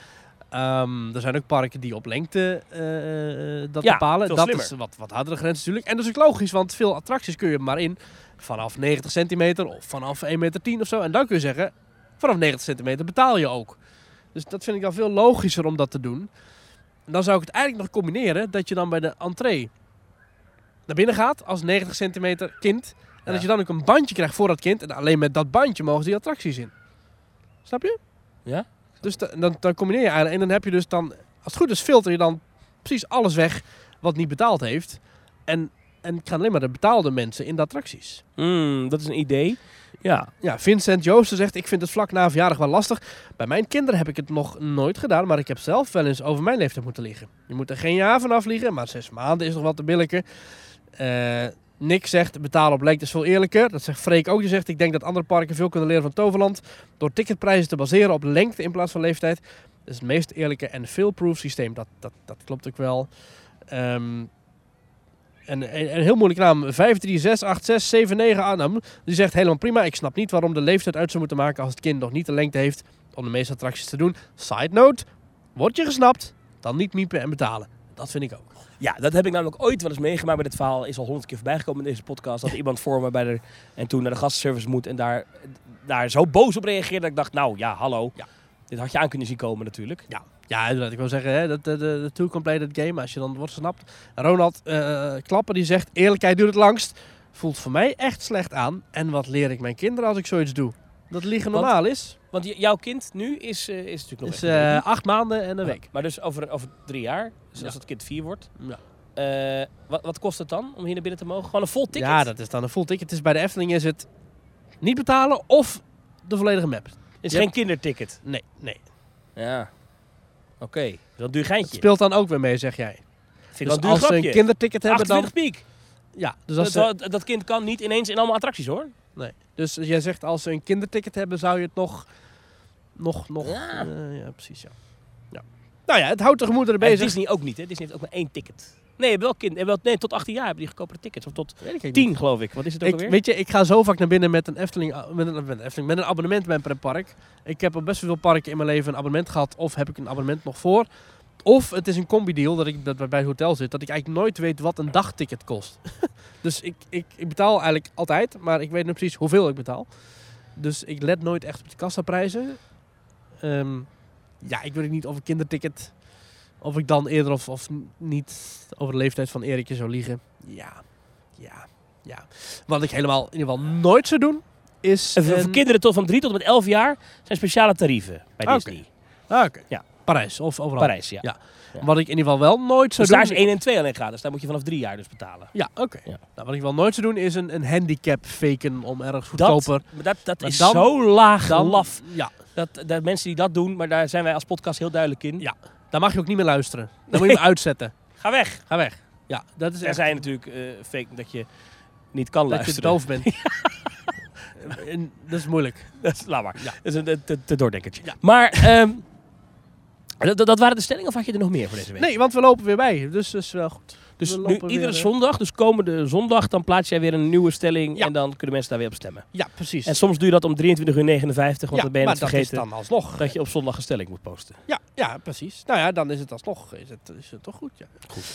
Ehm, er zijn ook parken die op lengte eh, dat Ja, bepalen. Dat slimmer. is wat, wat hardere grens natuurlijk. En dat is ook logisch, want veel attracties kun je maar in... vanaf 90 centimeter of vanaf 1,10 meter of zo. En dan kun je zeggen, vanaf 90 centimeter betaal je ook. Dus dat vind ik al veel logischer om dat te doen. En dan zou ik het eigenlijk nog combineren... dat je dan bij de entree naar binnen gaat als 90 centimeter kind... En Ja. dat je dan ook een bandje krijgt voor dat kind. En alleen met dat bandje mogen die attracties in. Snap je? Ja? Dus da- dan, dan combineer je eigenlijk. En dan heb je dus dan, als het goed is, filter je dan precies alles weg wat niet betaald heeft. En, en gaan alleen maar de betaalde mensen in de attracties. Hmm, dat is een idee. Ja. Ja, Vincent Joosten zegt, ik vind het vlak na verjaardag wel lastig. Bij mijn kinderen heb ik het nog nooit gedaan, maar ik heb zelf wel eens over mijn leeftijd moeten liggen. Je moet er geen jaar vanaf liggen, maar zes maanden is nog wat te billijken. Eh, Nick zegt, betalen op lengte is veel eerlijker. Dat zegt Freek ook. Die zegt, ik denk dat andere parken veel kunnen leren van Toverland. Door ticketprijzen te baseren op lengte in plaats van leeftijd. Dat is het meest eerlijke en fail-proof systeem. Dat, dat, dat klopt ook wel. Ehm, en een, een heel moeilijke naam. 5368679 Arnhem. Die zegt helemaal prima. Ik snap niet waarom de leeftijd uit zou moeten maken als het kind nog niet de lengte heeft om de meeste attracties te doen. Side note. Word je gesnapt, dan niet miepen en betalen. Dat vind ik ook. Ja, dat heb ik namelijk ooit wel eens meegemaakt. Maar dit verhaal is al honderd keer voorbij gekomen in deze podcast. Dat iemand voor me bij de, en toen naar de gastservice moet en daar, daar zo boos op reageerde. Dat ik dacht, nou ja, hallo. Ja. Dit had je aan kunnen zien komen natuurlijk. Ja, ja inderdaad. Ik wil zeggen, hè, dat de, de, de two-completed game, als je dan wordt gesnapt. Ronald eh Klapper die zegt, eerlijkheid duurt het langst. Voelt voor mij echt slecht aan. En wat leer ik mijn kinderen als ik zoiets doe? Dat liegen Want- normaal is. Want jouw kind nu is, eh, is natuurlijk nog is eh, acht maanden en een Ja, week. Maar dus over, over drie jaar, dus Ja. als het kind vier wordt. Ja. wat, wat kost het dan om hier naar binnen te mogen? Gewoon een vol ticket? Ja, dat is dan een full ticket. Het is bij de Efteling is het niet betalen of de volledige map. is je geen kinderticket. Nee, nee. Ja. Oké, dat duur geintje. Het speelt dan ook weer mee, zeg jij. Vind Dus als ze een kinderticket hebben, dan... 28 piek. Ja, dus als Dat, ze... dat, dat kind kan niet ineens in allemaal attracties hoor. Nee. Dus jij zegt als ze een kinderticket hebben, zou je het nog... Nog, nog... Ja. eh, ja precies, ja. ja. Nou ja, het houdt de gemoederen En bezig. Disney ook niet, hè? Disney heeft ook maar één ticket. Nee, je wel kind, wel, nee, tot 18 jaar hebben die goedkopere tickets. Of tot Weet ik eigenlijk 10, niet. geloof ik. Wat is het ook Ik, alweer? weet je, ik ga zo vaak naar binnen met een Efteling, ah, met een, met een, Efteling, met een abonnement bij een pretpark. Ik heb op best veel parken in mijn leven een abonnement gehad. Of heb ik een abonnement nog voor. Of het is een combi-deal dat ik dat bij het hotel zit. Dat ik eigenlijk nooit weet wat een dagticket kost. dus ik, ik, ik betaal eigenlijk altijd. Maar ik weet niet precies hoeveel ik betaal. Dus ik let nooit echt op de kassaprijzen. Ehm, ja, ik weet niet of een kinderticket... Of ik dan eerder of, of niet over de leeftijd van Erikje zou liegen. Ja, ja, ja. Wat ik helemaal in ieder geval nooit zou doen, is... En voor, een- kinderen tot van 3 tot en met 11 jaar zijn speciale tarieven bij Oké. Disney. Ah, oké. Ja. Parijs of overal. Parijs, ja. Ja. Wat ik in ieder geval wel nooit zou Dus daar is doen... 1 en 2 alleen gratis. Daar moet je vanaf 3 jaar dus betalen. Ja, oké. Ja. Nou, wat ik wel nooit zou doen, is een, een handicap faken om ergens Dat, goedkoper... maar dat, dat Maar is dan- zo laag Dan, laf. Ja, Dat, dat mensen die dat doen, maar daar zijn wij als podcast heel duidelijk in. Ja. Dan mag je ook niet meer luisteren. Dan moet je hem uitzetten. Ga weg. Ga weg. Ja, dat is Er echt... zijn natuurlijk eh, fake dat je niet kan Dat je luisteren. doof bent. En dat is moeilijk. Dat is, laat maar. Ja. Dat is een te, te, te doordenkertje. Ja. Maar ehm, dat, dat waren de stellingen of had je er nog meer voor deze week? Nee, want we lopen weer bij. Dus dat is wel goed. Dus nu, iedere weer, zondag, dus komende zondag, dan plaats jij weer een nieuwe stelling Ja. en dan kunnen mensen daar weer op stemmen. Ja, precies. En soms doe je dat om 23.59 uur, 59, want ja, dan ben je maar het dat is vergeten dan alsnog. dat je op zondag een stelling moet posten. Ja, ja, precies. Nou ja, dan is het alsnog is het, is het toch goed. Ja.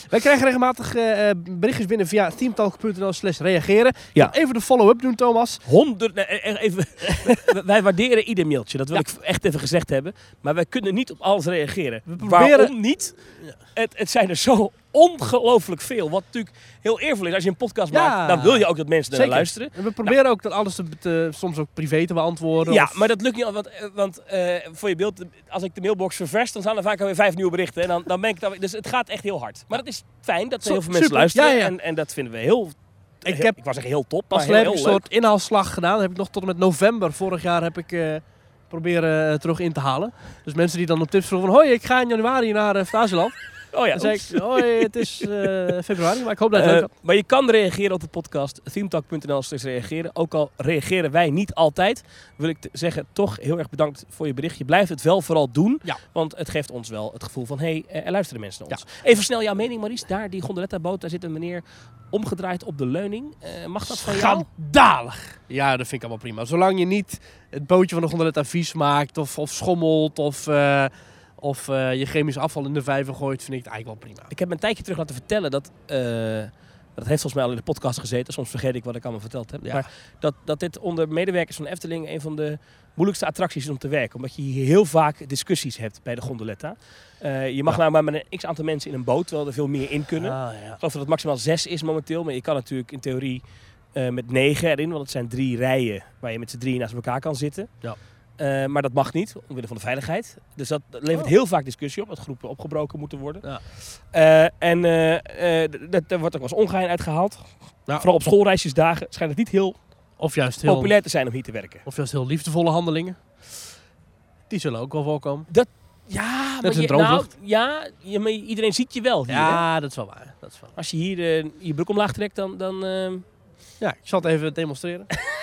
Wij krijgen regelmatig eh, berichtjes binnen via teamtalk.nl slash reageren. Ja. Even de follow-up doen, Thomas. Honderd, nee, eh, eh, even, wij waarderen ieder mailtje, dat wil Ja. ik echt even gezegd hebben. Maar wij kunnen niet op alles reageren. We proberen- Waarom niet? Het, het zijn er zo ongelooflijk veel. Wat natuurlijk heel eervol is. Als je een podcast Ja. maakt, dan wil je ook dat mensen naar luisteren. En we proberen ook dat alles te, te- soms ook privé te beantwoorden. Ja, of- maar dat lukt niet. al, Want, eh, want eh, voor je beeld, als ik de mailbox ververs, dan staan er vaak alweer vijf nieuwe berichten. En dan, dan ben ik dan, dus het gaat echt heel hard. Maar het is fijn dat Zo- heel veel mensen super. luisteren. Ja. En, en dat vinden we heel... Ik heb ik was zeggen heel top, pas heb ik een soort inhaalslag gedaan. Dat heb ik nog tot en met november vorig jaar heb ik eh, proberen terug in te halen. Dus mensen die dan op tips vroegen van... Hoi, ik ga in januari naar uh. Oh ja, Dan zei oeps. ik, hoi, het is eh, februari, maar ik hoop dat je het Eh, leuk had. maar je kan reageren op de podcast. themetalk.nl reageren. Ook al reageren wij niet altijd, wil ik zeggen toch heel erg bedankt voor je bericht. Je blijft het wel vooral doen, Ja. want het geeft ons wel het gevoel van hé, hey, er luisteren mensen naar ons. Even snel jouw mening Maurice. Daar, die gondoletta-boot, daar zit een meneer omgedraaid op de leuning. Eh, mag dat van jou? Schandalig! Ja, dat vind ik allemaal prima. Zolang je niet het bootje van de gondoletta vies maakt of, of schommelt of, eh, of eh, je chemisch afval in de vijver gooit, vind ik het eigenlijk wel prima. Ik heb me een tijdje terug laten vertellen dat... eh, dat heeft volgens mij al in de podcast gezeten. Soms vergeet ik wat ik allemaal verteld heb. Ja. Maar dat, dat dit onder medewerkers van Efteling een van de moeilijkste attracties is om te werken. Omdat je hier heel vaak discussies hebt bij de gondoletta. Eh, je mag Ja. nou maar met een x-aantal mensen in een boot, terwijl er veel meer in kunnen. Ah, ja. Ik geloof dat het maximaal zes is momenteel. Maar je kan natuurlijk in theorie met negen erin. Want het zijn drie rijen waar je met z'n drieën naast elkaar kan zitten. Ja. Eh, maar dat mag niet, omwille van de veiligheid. Dus dat levert Oh. heel vaak discussie op, dat groepen opgebroken moeten worden. Ja. Eh, en eh, er wordt ook wel eens ongeheim uitgehaald. Ja. Vooral op schoolreisjesdagen schijnt het niet heel, Of juist heel, populair te zijn om hier te werken. of juist heel liefdevolle handelingen. Die zullen ook wel voorkomen. Ja, is maar een je, droomvlucht. nou, ja, je, maar iedereen ziet je wel hier. hè? Ja, dat is wel waar. Dat is wel waar. Als je hier je broek omlaag trekt, dan, dan Ja, ik zal het even demonstreren.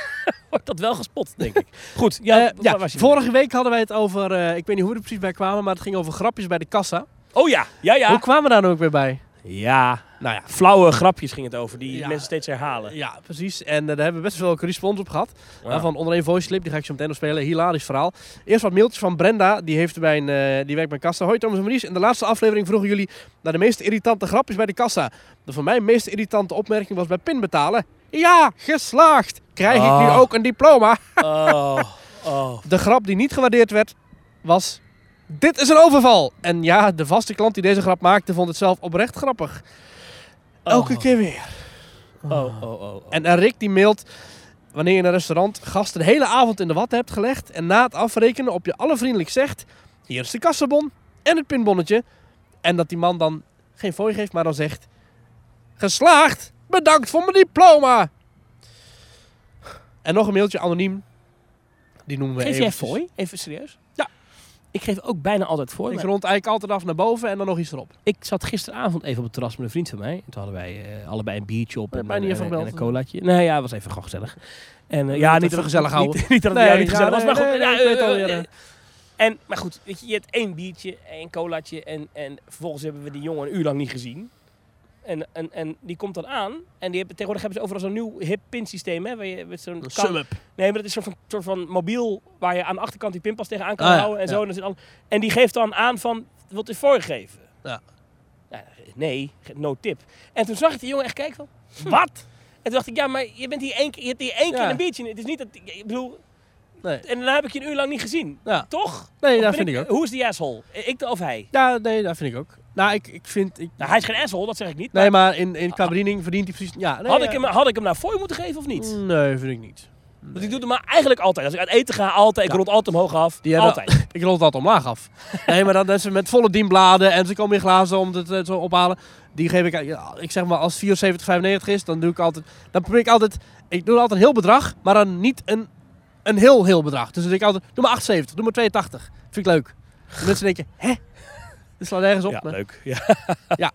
wordt dat wel gespot, denk ik. Goed, ja, waar ja, vorige week hadden wij het over, eh, ik weet niet hoe we er precies bij kwamen, maar het ging over grapjes bij de kassa. Oh ja, ja, ja. Hoe kwamen we daar nou ook weer bij? Ja, Nou ja, flauwe grapjes ging het over, die Ja. mensen steeds herhalen. ja precies. En eh, daar hebben we best wel respons op gehad. Ja. Onder een voice clip, die ga ik zo meteen nog spelen. Hilarisch verhaal. Eerst wat mailtjes van Brenda, die, heeft bij een, eh, die werkt bij kassa. Hoi Thomas en Maurice, in de laatste aflevering vroegen jullie naar de meest irritante grapjes bij de kassa. De voor mij meest irritante opmerking was bij pinbetalen. Ja, geslaagd! Krijg ik nu Ah. ook een diploma? Oh, oh. De grap die niet gewaardeerd werd, was... Dit is een overval! En ja, de vaste klant die deze grap maakte, vond het zelf oprecht grappig. Elke Oh. keer weer. Oh, oh, oh, oh. En eh, Rick die mailt... Wanneer je in een restaurant gasten de hele avond in de wat hebt gelegd... en na het afrekenen op je allervriendelijk zegt... Hier is de kassabon en het pinbonnetje. En dat die man dan geen fooi geeft, maar dan zegt... Geslaagd! Bedankt voor mijn diploma! En nog een mailtje anoniem. Die noemen we Geef jij eventjes. fooi? Even serieus? Ik geef ook bijna altijd voor. Ik maar rond eigenlijk altijd af naar boven en dan nog iets erop. Ik zat gisteravond even op het terras met een vriend van mij. En toen hadden wij eh, allebei een biertje op Heb en, mij niet en- even en gebeld? een colaatje. Nee, ja, het was even gewoon gezellig. En, eh, ja, niet dat- gezellig niet- houden. Niet dat het Nee, jou niet ja, gezellig was, nee, maar goed. nee, ja, nee, ik weet eh, al, eh, ja. eh, En, maar goed, weet je, je hebt één biertje, één colaatje en, en vervolgens hebben we die jongen een uur lang niet gezien. En, en, en die komt dan aan en die hebben, tegenwoordig hebben ze overal zo'n nieuw hip pinsysteem, hè, waar je met zo'n. Nee, maar dat is een soort van, soort van mobiel waar je aan de achterkant die pinpas tegenaan kan Ah, ja, houden en ja. zo. En, dan zit al, en die geeft dan aan van, wat is voorgegeven? Ja. Ja, nee, no tip. En toen zag ik die jongen echt kijken van, wat? En toen dacht ik, ja, maar je bent hier één keer, je hebt hier één keer Ja. een biertje. Het is niet dat, ik bedoel, Nee. en daarna heb ik je een uur lang niet gezien. Ja. Toch? Nee, dat vind ik ook. Hoe is die asshole? Ik of hij? Ja, nee, dat vind ik ook. Nou, ik, ik vind... Ik, Nou, hij is geen asshole, dat zeg ik niet. nee, maar in, in Cabrini verdient hij precies... Ja, nee, had, ik hem, had ik hem nou voor je moeten geven of niet? Nee, vind ik niet. Want ik doe het maar eigenlijk altijd. Als ik uit eten ga, altijd. Ik Ja. rond altijd omhoog af. Die hebben- altijd. Ik het altijd omlaag af. nee, maar dan ze met volle dienbladen en ze komen in glazen om het eh, zo ophalen. Die geef ik, ja, ik zeg maar als 74,95 is, dan doe ik altijd, dan probeer ik altijd, ik doe altijd een heel bedrag, maar dan niet een, een heel heel bedrag. Dus dan denk ik altijd, doe maar 78, doe maar 82. Vind ik leuk. Mensen denken, hè? Dit slaat nergens op. Ja, leuk. Ja.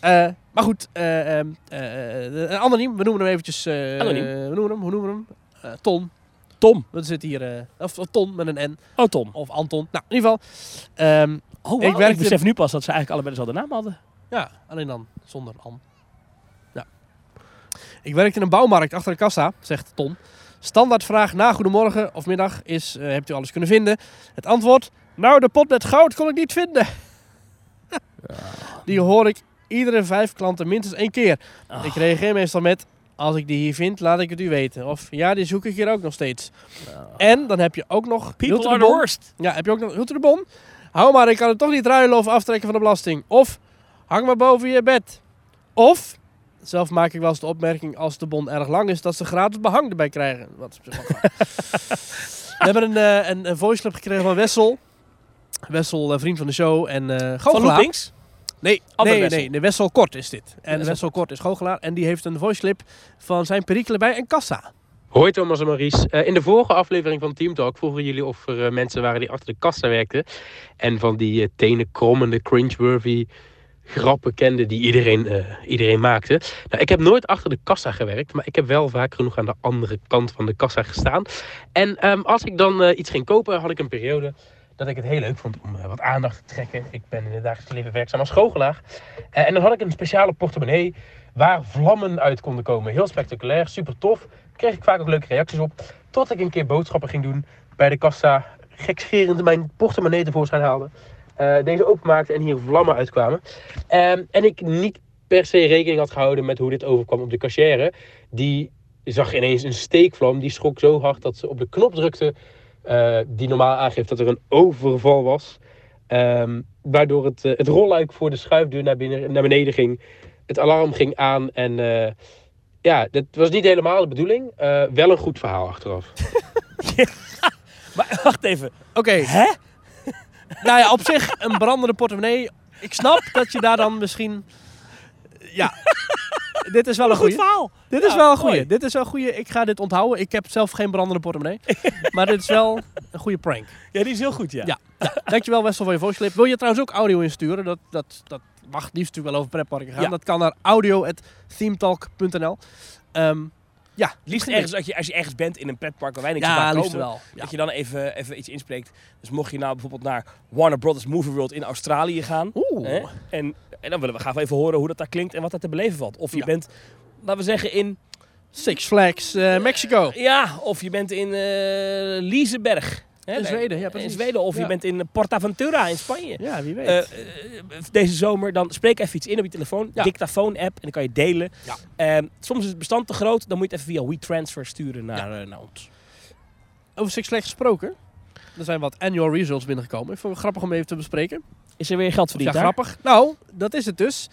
Eh, maar goed, eh, ehm, eh, een anoniem, we noemen hem eventjes, Anoniem. we noemen hem, hoe noemen we hem? Ton. Tom. Dat zit hier, of, Ton met een N, Oh, Tom. of Anton. Nou, in ieder geval, ehm, Oh, Ik ik, ik besef nu pas dat ze eigenlijk allebei dezelfde naam hadden. Ja, alleen dan zonder An. Ja. Ik werkte in een bouwmarkt achter de kassa, zegt Ton. Standaardvraag na goedemorgen of middag is, eh, hebt u alles kunnen vinden? Het antwoord, nou de pot met goud kon ik niet vinden. Die hoor ik iedere vijf klanten minstens één keer. Ah. Ik reageer meestal met, als ik die hier vind, laat ik het u weten. Of, ja, die zoek ik hier ook nog steeds. En dan heb je ook nog... People de are the bon? worst. Ja, heb je ook nog u de bon? Hou maar, ik kan het toch niet ruilen of aftrekken van de belasting. Of hang maar boven je bed. Of, zelf maak ik wel eens de opmerking als de bon erg lang is, dat ze gratis behang erbij krijgen. Wat is op zich wel gaaf. We hebben een, eh, een, een voice clip gekregen van Wessel. Wessel, eh, vriend van de show en eh Van goochelaar. Loopings. Nee, Andere nee, Wessel. nee, de Wessel Kort is dit. En Wessel Wessel, Kort is goochelaar en die heeft een voice clip van zijn perikelen bij een kassa. Hoi Thomas en Maurice. Eh, in de vorige aflevering van Team Talk vroegen jullie of er mensen waren die achter de kassa werkten. En van die uh, tenenkrommende, cringeworthy grappen kenden die iedereen, eh, iedereen maakte. Nou, ik heb nooit achter de kassa gewerkt, maar ik heb wel vaak genoeg aan de andere kant van de kassa gestaan. En ehm, als ik dan eh, iets ging kopen, had ik een periode dat ik het heel leuk vond om eh, wat aandacht te trekken. Ik ben in het dagelijks leven werkzaam als goochelaar. Eh, en dan had ik een speciale portemonnee waar vlammen uit konden komen. Heel spectaculair, super tof. Kreeg ik vaak ook leuke reacties op. Tot ik een keer boodschappen ging doen bij de kassa. Gekscherend mijn portemonnee tevoorschijn haalde. Eh, deze openmaakte en hier vlammen uitkwamen. Ehm, en ik niet per se rekening had gehouden met hoe dit overkwam op de cashier. Die zag ineens een steekvlam. Die schrok zo hard dat ze op de knop drukte. Eh, die normaal aangeeft dat er een overval was. Ehm, waardoor het, eh, het rolluik voor de schuifdeur naar, binnen, naar beneden ging. Het alarm ging aan. En eh, ja, dat was niet helemaal de bedoeling. Eh, wel een goed verhaal achteraf. Maar wacht even. Oké, Hè? nou ja, op zich een brandende portemonnee. Ik snap dat je daar dan misschien... Ja, dit is wel een Een goed goede. verhaal. Dit is wel een goede. Dit is wel een goede. Ik ga dit onthouden. Ik heb zelf geen brandende portemonnee. maar dit is wel een goede prank. Ja, die is heel goed, ja. Ja. Dankjewel Wessel voor je voice clip. Wil je trouwens ook audio insturen? Dat, dat, dat mag liefst natuurlijk wel over pretparken gaan. Dat kan naar audio.themetalk.nl Ehm ja, Liefst ergens, als je, als je ergens bent in een pretpark waar zo Ja, komen, wel. Ja. dat je dan even, even iets inspreekt. Dus mocht je nou bijvoorbeeld naar Warner Brothers Movie World in Australië gaan. Oeh. Hè, en, en dan willen we graag even horen hoe dat daar klinkt en wat er te beleven valt. Of je Ja. bent, laten we zeggen, in, Six Flags eh, Mexico. ja, of je bent in eh Liseberg. Hè, In Zweden, ja, In precies. Zweden. Of Ja. je bent in Portaventura in Spanje. Ja, wie weet. Eh, eh, deze zomer, dan spreek even iets in op je telefoon. Ja. Dictafoon-app. En dan kan je delen. Ja. Ehm, soms is het bestand te groot. Dan moet je het even via WeTransfer sturen naar, eh, naar ons. Over Six Flags gesproken. Er zijn wat annual results binnengekomen. Ik vond het grappig om even te bespreken. Is er weer geld Ja, verdiend daar? grappig. Nou, dat is het dus.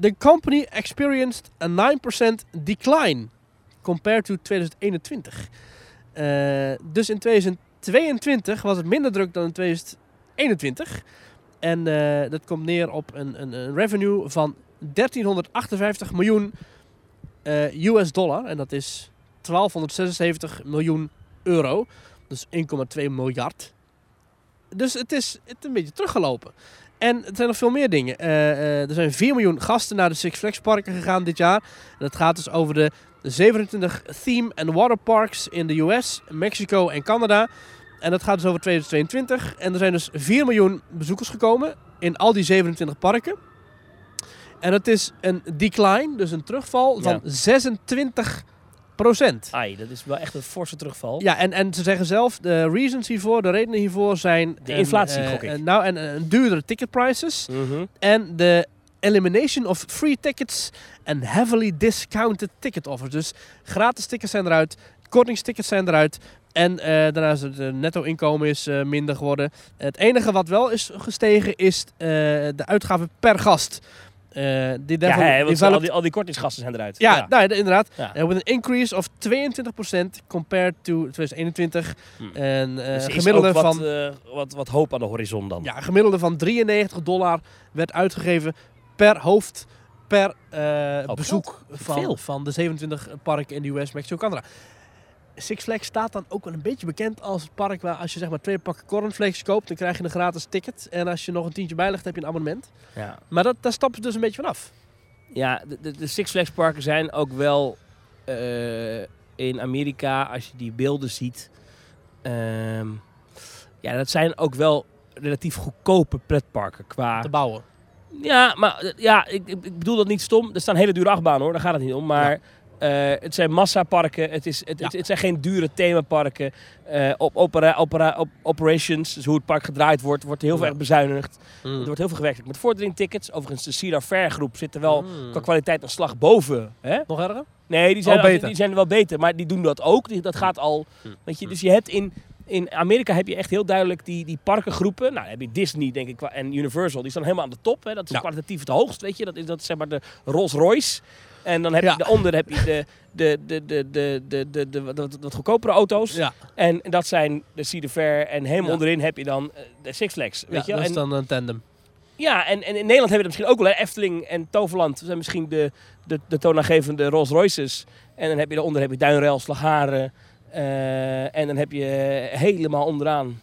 The company experienced a 9% decline compared to 2021. Eh, dus in 2022 was het minder druk dan in 2021. En eh, dat komt neer op een, een, een revenue van 1358 miljoen eh, US dollar. En dat is 1276 miljoen euro. Dus 1,2 miljard dus het is, het is een beetje teruggelopen. En er zijn nog veel meer dingen. Eh, eh, er zijn 4 miljoen gasten naar de Six Flags parken gegaan dit jaar. En dat gaat dus over de 27 theme en water parks in de US, Mexico en Canada. En dat gaat dus over 2022. En er zijn dus 4 miljoen bezoekers gekomen in al die 27 parken. En dat is een decline, dus een terugval van 26 procent. Ai, dat is wel echt een forse terugval. Ja, en, en ze zeggen zelf, de reasons hiervoor, de redenen hiervoor zijn... De inflatie, eh, gok ik. eh, nou, en een duurdere ticket prices. Mhm. En de elimination of free tickets and heavily discounted ticket offers. Dus gratis tickets zijn eruit, kortingstickets zijn eruit. En eh, daarnaast het eh, netto inkomen is eh, minder geworden. Het enige wat wel is gestegen is eh, de uitgaven per gast. Eh die Ja, want developed- al die, al die kortingsgasten zijn eruit. ja, Nou, de- inderdaad. Ja. Uh, with an increase of 22% compared to 2021. Hmm. En eh, Dus gemiddelde wat, van eh, wat, wat hoop aan de horizon dan. ja, gemiddelde van 93 dollar werd uitgegeven per hoofd per Hoop bezoek van, van de 27 parken in de US, Mexico, Canada. Six Flags staat dan ook wel een beetje bekend als het park waar als je zeg maar twee pakken cornflakes koopt, dan krijg je een gratis ticket. En als je nog een tientje bijlegt, heb je een abonnement. Ja. Maar dat, daar stappen ze dus een beetje vanaf. Ja, de, de, de Six Flags parken zijn ook wel eh, in Amerika, als je die beelden ziet, ehm, ja, dat zijn ook wel relatief goedkope pretparken qua. Te bouwen. Ja, maar ja, ik, ik ik bedoel dat niet stom. Er staan hele dure achtbanen hoor, daar gaat het niet om. Maar eh, het zijn massaparken, het, is, het, Ja. het, het zijn geen dure themaparken. Eh, op, opera, opera, op operations, dus hoe het park gedraaid wordt, wordt heel Ja. erg bezuinigd. Mm. Er wordt heel veel gewerkt met vordering-tickets. Overigens, de Cedar Fair groep zit er wel Mm. qua kwaliteit een slag boven. Hè? Nog erger? Nee, die zijn, Oh, beter. die zijn wel beter, maar die doen dat ook. Die, dat gaat al. Weet je, dus je hebt in, in Amerika heb je echt heel duidelijk die, die parkengroepen. Nou, heb je Disney, denk ik, en Universal. Die staan helemaal aan de top. Hè. Dat is Ja. kwalitatief het hoogst, weet je. Dat is, dat is zeg maar de Rolls Royce. En dan heb je daaronder heb je de, de, de, de, de, de, de, de goedkopere auto's. En dat zijn de Cedar Fair. En helemaal onderin heb je dan eh, de Six Flags. Weet dat is dan een tandem. Ja, en, en in Nederland hebben we dat misschien ook wel. Efteling en Toverland zijn misschien de, de, de toonaangevende Rolls Royces. En dan heb je daaronder heb je Duinrail, Slagharen. Eh, en dan heb je helemaal onderaan...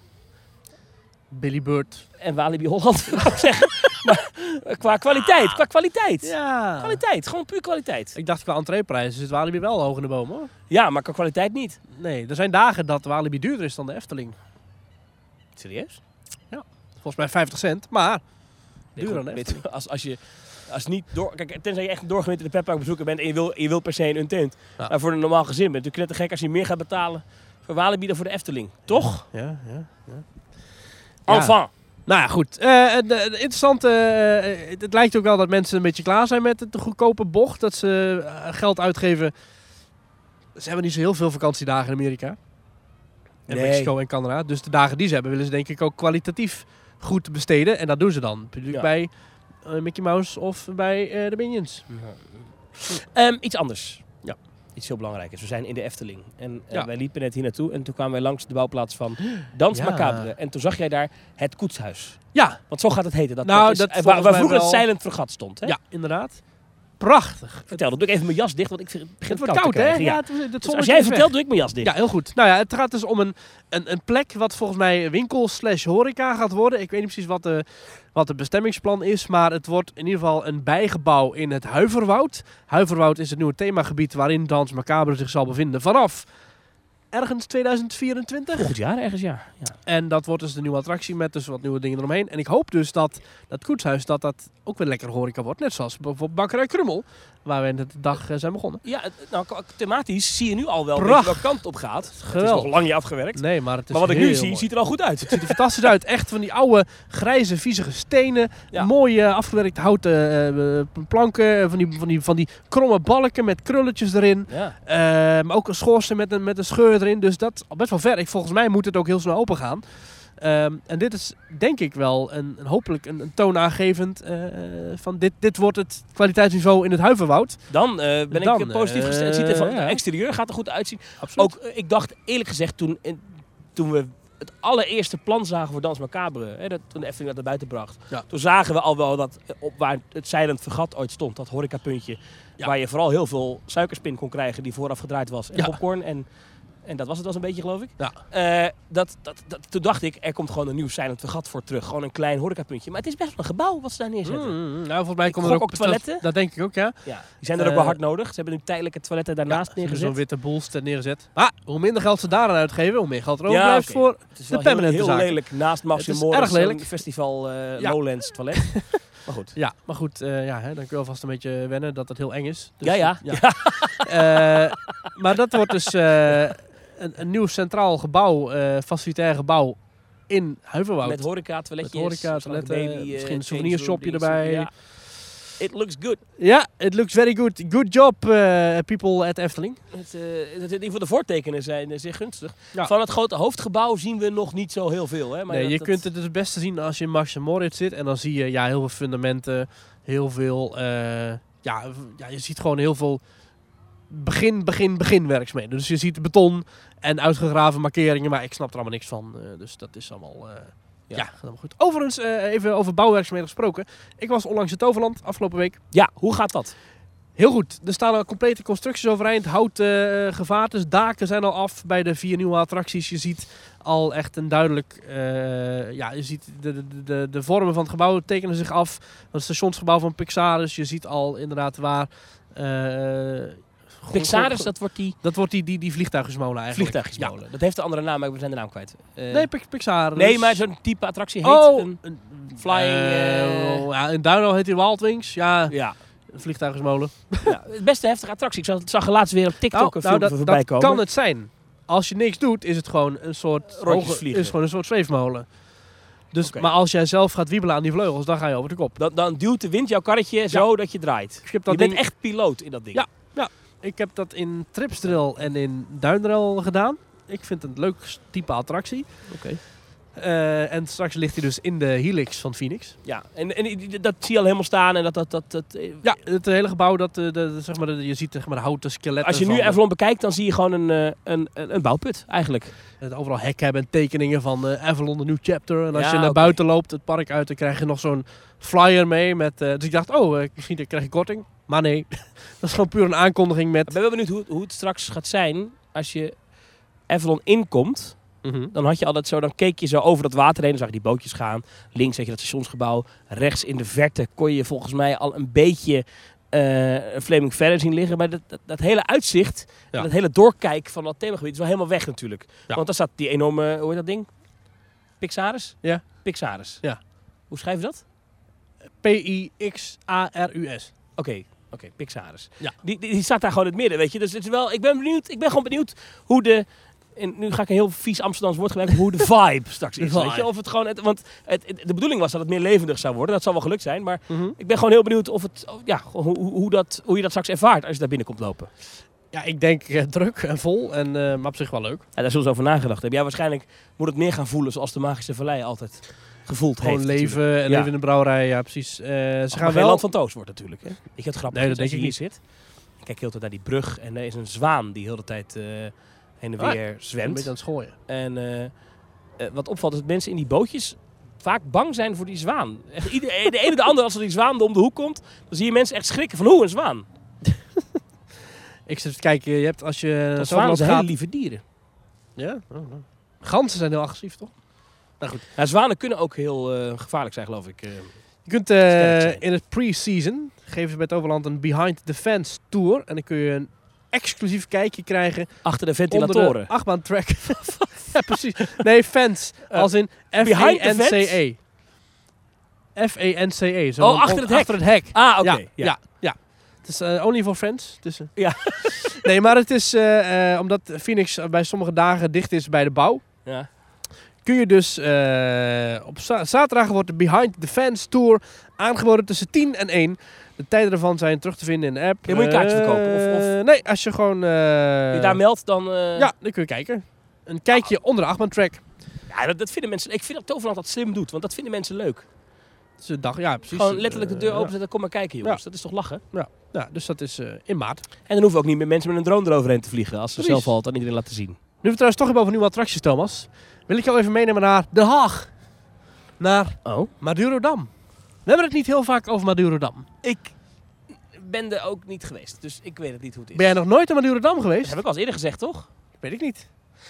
Billy Bird. En Walibi Holland, zou ik zeggen. Maar qua kwaliteit, qua kwaliteit. Ja. Kwaliteit, gewoon puur kwaliteit. Ik dacht qua entreeprijzen zit Walibi wel hoog in de boom hoor. Ja, maar qua kwaliteit niet. Nee, er zijn dagen dat Walibi duurder is dan de Efteling. Serieus? Volgens mij 50 cent, maar duurder dan de Efteling. als, als je als niet door, kijk, tenzij je echt doorgewinterde petpark bezoeker bent en je wil, je wil per se een tent. Ja. Maar voor een normaal gezin bent het net gek als je meer gaat betalen voor Walibi dan voor de Efteling. Toch? Ja, ja, ja. Ja. Enfin. Nou ja, goed. De, de interessante, eh, het, het lijkt ook wel dat mensen een beetje klaar zijn met de goedkope bocht. Dat ze geld uitgeven. Ze hebben niet zo heel veel vakantiedagen in Amerika. En Nee. Mexico en Canada. Dus de dagen die ze hebben willen ze denk ik ook kwalitatief goed besteden. En dat doen ze dan. Ja. bij Mickey Mouse of bij de Minions. Ehm, iets anders. Iets heel belangrijks. We zijn in de Efteling. En eh, Ja. wij liepen net hier naartoe. En toen kwamen wij langs de bouwplaats van Dans Ja. Macabre. En toen zag jij daar het koetshuis. Ja, Want zo gaat het heten. Dat, Nou, dat is, dat waar, vroeger wel- het Silent Fregat stond. Hè? ja, inderdaad. Prachtig. Vertel, dan doe ik even mijn jas dicht, want ik vind- het begint Het koud, hè? Ja, Ja. het, het Dus als jij weg. vertelt, doe ik mijn jas dicht. Ja, heel goed. Nou ja, het gaat dus om een, een, een plek wat volgens mij winkel slash horeca gaat worden. Ik weet niet precies wat de, wat het bestemmingsplan is, maar het wordt in ieder geval een bijgebouw in het Huiverwoud. Huiverwoud is het nieuwe themagebied waarin Dans Macabre zich zal bevinden vanaf ergens 2024. Volgend jaar ergens, ja. ja. En dat wordt dus de nieuwe attractie met dus wat nieuwe dingen eromheen. En ik hoop dus dat dat koetshuis dat dat ook weer lekker horeca wordt. Net zoals bijvoorbeeld Bakkerij Krummel, waar we in de dag eh, zijn begonnen. Ja, nou, thematisch zie je nu al wel welke kant op gaat. Het is Geweldig. nog lang niet afgewerkt. Nee, maar het is maar wat ik nu zie, mooi. ziet er al goed uit. Het ziet er fantastisch uit. Echt van die oude, grijze, viezige stenen. Ja. Mooie, afgewerkte houten eh, planken. eh, Van die, van, die, van die kromme balken met krulletjes erin. Ja. Maar ook een schoorsteen met een, met een scheur erin. Dus dat best wel ver. Ik, volgens mij moet het ook heel snel open gaan. Ehm, en dit is denk ik wel een, een hopelijk een, een toonaangevend eh, van dit, dit wordt het kwaliteitsniveau in het Huiverwoud. Dan eh, ben Dan, ik eh, positief gestemd. Het ziet er van eh, ja. het exterieur gaat er goed uitzien. Absoluut. Ook, eh, ik dacht eerlijk gezegd toen, in- toen we het allereerste plan zagen voor Dans Macabre, hè, dat, toen de Efteling dat naar buiten bracht, Ja. toen zagen we al wel dat eh, op waar het Silent Vergat ooit stond, dat horecapuntje, Ja. waar je vooral heel veel suikerspin kon krijgen die vooraf gedraaid was, en popcorn en En dat was het wel een beetje, geloof ik. Ja. Eh, dat, dat, dat, toen dacht ik, er komt gewoon een nieuw Silent Vergat voor terug. Gewoon een klein horecapuntje. Maar het is best wel een gebouw wat ze daar neerzetten. Mm, mm, nou, volgens mij komen er ook, ook toiletten. Dat, dat denk ik ook, ja. Ja. Die zijn er ook wel Eh, hard nodig. Ze hebben nu tijdelijke toiletten daarnaast ja, neergezet. Zo'n witte boelst neergezet. Maar hoe minder geld ze daaraan uitgeven, hoe meer geld er overblijft oké. voor Het is de heel, permanente heel zaken. lelijk naast erg lelijk. een festival eh. Lowlands toilet. maar goed. Ja, maar goed, ja, hè, dan kun je alvast een beetje wennen dat het heel eng is. Dus, ja, ja. Maar dat wordt dus een, een nieuw centraal gebouw, eh facilitair gebouw in Huiverwoud. Met horeca, toiletjes. Met horeca, toiletten, baby, eh, misschien een souvenirshopje erbij. Ja. It looks good. Ja, it looks very good. Good job, eh, people at Efteling. Het, eh, het, in ieder geval de voortekenen zijn eh, zeer gunstig. Ja. Van het grote hoofdgebouw zien we nog niet zo heel veel. Hè? Maar nee, dat- je dat- kunt het het beste zien als je in Max Moritz zit. En dan zie je ja, heel veel fundamenten, heel veel... eh, ja, ja, je ziet gewoon heel veel begin, begin, begin werkzaamheden. Dus je ziet beton en uitgegraven markeringen, maar ik snap er allemaal niks van. eh, dus dat is allemaal... eh, ja. Ja. gaat allemaal goed. Overigens, eh, even over bouwwerkzaamheden gesproken. Ik was onlangs in Toverland, afgelopen week. Ja, hoe gaat dat? Heel goed. Er staan al complete constructies overeind. Houten eh gevaartes, daken zijn al af bij de vier nieuwe attracties. Je ziet al echt een duidelijk... ja, je ziet de, de, de, de vormen van het gebouw tekenen zich af. Het stationsgebouw van Pixarus. Je ziet al inderdaad waar... go- dat wordt die dat wordt die, die, die vliegtuigensmolen eigenlijk. vliegtuigjesmolen. Dat heeft een andere naam, maar we zijn de naam kwijt. Eh, Ja. Nee, Pix- Pixarus. nee, maar zo'n type attractie heet Oh, een... een flying, eh, ja, in Duino heet die Wildwings. Ja, Ja, een vliegtuigensmolen. ja, het beste heftige attractie. Ik zag, zag laatst weer op TikTok een filmpje dat, voorbij dat komen. kan het zijn. Als je niks doet, is het gewoon een soort Rondjes. Is gewoon een soort zweefmolen. Dus. Maar als jij zelf gaat wiebelen aan die vleugels, dan ga je over de kop. Dan, dan duwt de wind jouw karretje zo dat je draait. Je bent ding- echt piloot in dat ding. Ja. Ik heb dat in Tripsdrill en in Duindrail gedaan. Ik vind het een leuk type attractie. Oké. Eh, en straks ligt hij dus in de helix van Phoenix. Ja, en, en dat zie je al helemaal staan. En dat, dat, dat, dat, eh, Ja, het hele gebouw, dat, eh, de, de- zeg maar, je ziet zeg maar, de houten skeletten. Als je nu Avalon bekijkt, dan zie je gewoon een, een, een, bouwput eigenlijk. Het overal hekken hebben en tekeningen van eh, Avalon, de New Chapter. En als Ja, je naar buiten loopt, het park uit, dan krijg je nog zo'n flyer mee. Met, dus ik dacht, oh, misschien krijg ik korting. Maar nee, dat is gewoon puur een aankondiging Ik met... ben wel benieuwd hoe, hoe het straks gaat zijn als je Avalon inkomt. Mhm. Dan had je altijd zo, dan keek je zo over dat water heen. Dan zag je die bootjes gaan. Links had je dat stationsgebouw. Rechts in de verte kon je volgens mij al een beetje eh een Flaming verder zien liggen. Maar dat, dat, dat hele uitzicht, Ja. en dat hele doorkijk van dat themagebied is wel helemaal weg natuurlijk. Ja. Want daar staat die enorme, hoe heet dat ding? Pixaris? Ja. Pixaris. Ja. Hoe schrijf je dat? P-I-X-A-R-U-S. Oké, oké, Pixaris. Ja. Die, die, die staat daar gewoon in het midden, weet je. Dus het is wel, ik ben benieuwd, ik ben gewoon benieuwd hoe de, en nu ga ik een heel vies Amsterdams woord gebruiken, hoe de vibe straks is, weet je. Of het gewoon, het, want het, het- de bedoeling was dat het meer levendig zou worden, dat zal wel gelukt zijn. Maar Mhm. ik ben gewoon heel benieuwd of het, of- ja, hoe, hoe, dat, hoe je dat straks ervaart als je daar binnen komt lopen. Ja, ik denk eh, druk en vol, en, eh, maar op zich wel leuk. Ja, daar zullen ze over nagedacht hebben. Ja, waarschijnlijk moet het meer gaan voelen zoals de Magische Vallei altijd gevoeld Gewoon heeft. leven natuurlijk. en Ja. leven in de brouwerij, ja precies. Eh, ze gaan wel... land van Toos wordt natuurlijk. Hè? Ik het grappig Nee, dat als je hier zit. Ik kijk heel de tijd naar die brug en er is een zwaan die heel de tijd eh, heen en Ah, weer Een zwemt. beetje aan het schooien. En eh, eh, wat opvalt is dat mensen in die bootjes vaak bang zijn voor die zwaan. Echt, ieder, de ene de andere, als er die zwaan om de hoek komt, dan zie je mensen echt schrikken van hoe een zwaan. Ik zit te kijken, je hebt als je... Want zwanen zijn hele lieve dieren. Ja? Oh, nou. Ganzen zijn heel agressief, toch? Ja, zwanen kunnen ook heel eh, gevaarlijk zijn, geloof ik. eh. Je kunt eh, in het pre-season geven ze bij Toverland een behind the fence tour. En dan kun je een exclusief kijkje krijgen achter de ventilatoren. de achtbaantrack. ja, precies. Nee, fence. Eh, als in behind the F-E-N-C-E. F-E-N-C-E. Zo Oh, achter het hek. Achter het hek. Ah, oké. ja, ja. ja. ja, Het is only for friends. Het eh, Ja. nee, maar het is omdat Phoenix bij sommige dagen dicht is bij de bouw. Ja. Kun je dus eh, op za- zaterdag wordt de Behind the Fence Tour aangeboden tussen 10 en 1. De tijden ervan zijn terug te vinden in de app. Ja, moet je kaartje Eh, verkopen? Of- of- Nee, als je gewoon... eh, je daar meldt, dan... ja, dan kun je kijken. Een kijkje onder de achtbaantrack. ja dat, dat vinden mensen... Ik vind dat Toverland dat slim doet, want dat vinden mensen leuk. Dus de dag, ja, precies. Gewoon letterlijk de deur openzetten, kom maar kijken jongens. Dat is toch lachen? Ja, ja dus dat is in maart. En dan hoeven ook niet meer mensen met een drone eroverheen te vliegen, als ze Precies. zelf al aan iedereen laten zien. Nu we het trouwens toch hebben over nieuwe attracties, Thomas. Wil ik jou even meenemen naar Den Haag. Naar Oh? Madurodam. We hebben het niet heel vaak over Madurodam. Ik ben er ook niet geweest, dus ik weet het niet hoe het is. Ben jij nog nooit in Madurodam Dat geweest? heb ik al eens eerder gezegd, toch? Weet ik niet.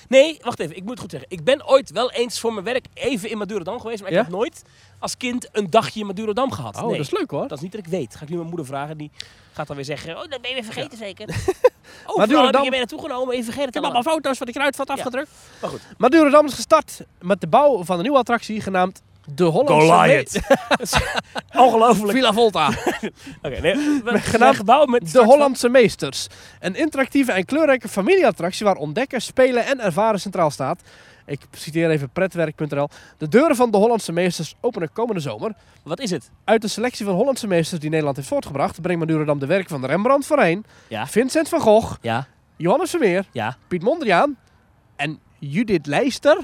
Nee, wacht even. Ik moet het goed zeggen. Ik ben ooit wel eens voor mijn werk even in Madurodam geweest. Maar ik Ja? heb nooit als kind een dagje in Madurodam gehad. Oh, nee. dat is leuk hoor. Dat is niet dat ik weet. Ga ik nu mijn moeder vragen. Die gaat dan weer zeggen, oh, dat ben je weer vergeten zeker. oh, Maar maar Durodam- heb je mee naartoe genomen. Even vergeten Ik heb te allemaal foto's van die kruidvat Ja. afgedrukt. Maar goed. Madurodam is gestart met de bouw van een nieuwe attractie genaamd de Hollandse Goliath. Ongelooflijk. Villa Volta. Oké, nee, we Genaamd met De Hollandse Meesters. Een interactieve en kleurrijke familieattractie waar ontdekken, spelen en ervaren centraal staat. Ik citeer even pretwerk.nl. De deuren van de Hollandse Meesters openen komende zomer. Wat is het? Uit de selectie van Hollandse Meesters die Nederland heeft voortgebracht... brengt Madurodam de werken van Rembrandt Rijn, Ja. Vincent van Gogh, Ja. Johannes Vermeer, Ja. Piet Mondriaan en Judith Leister.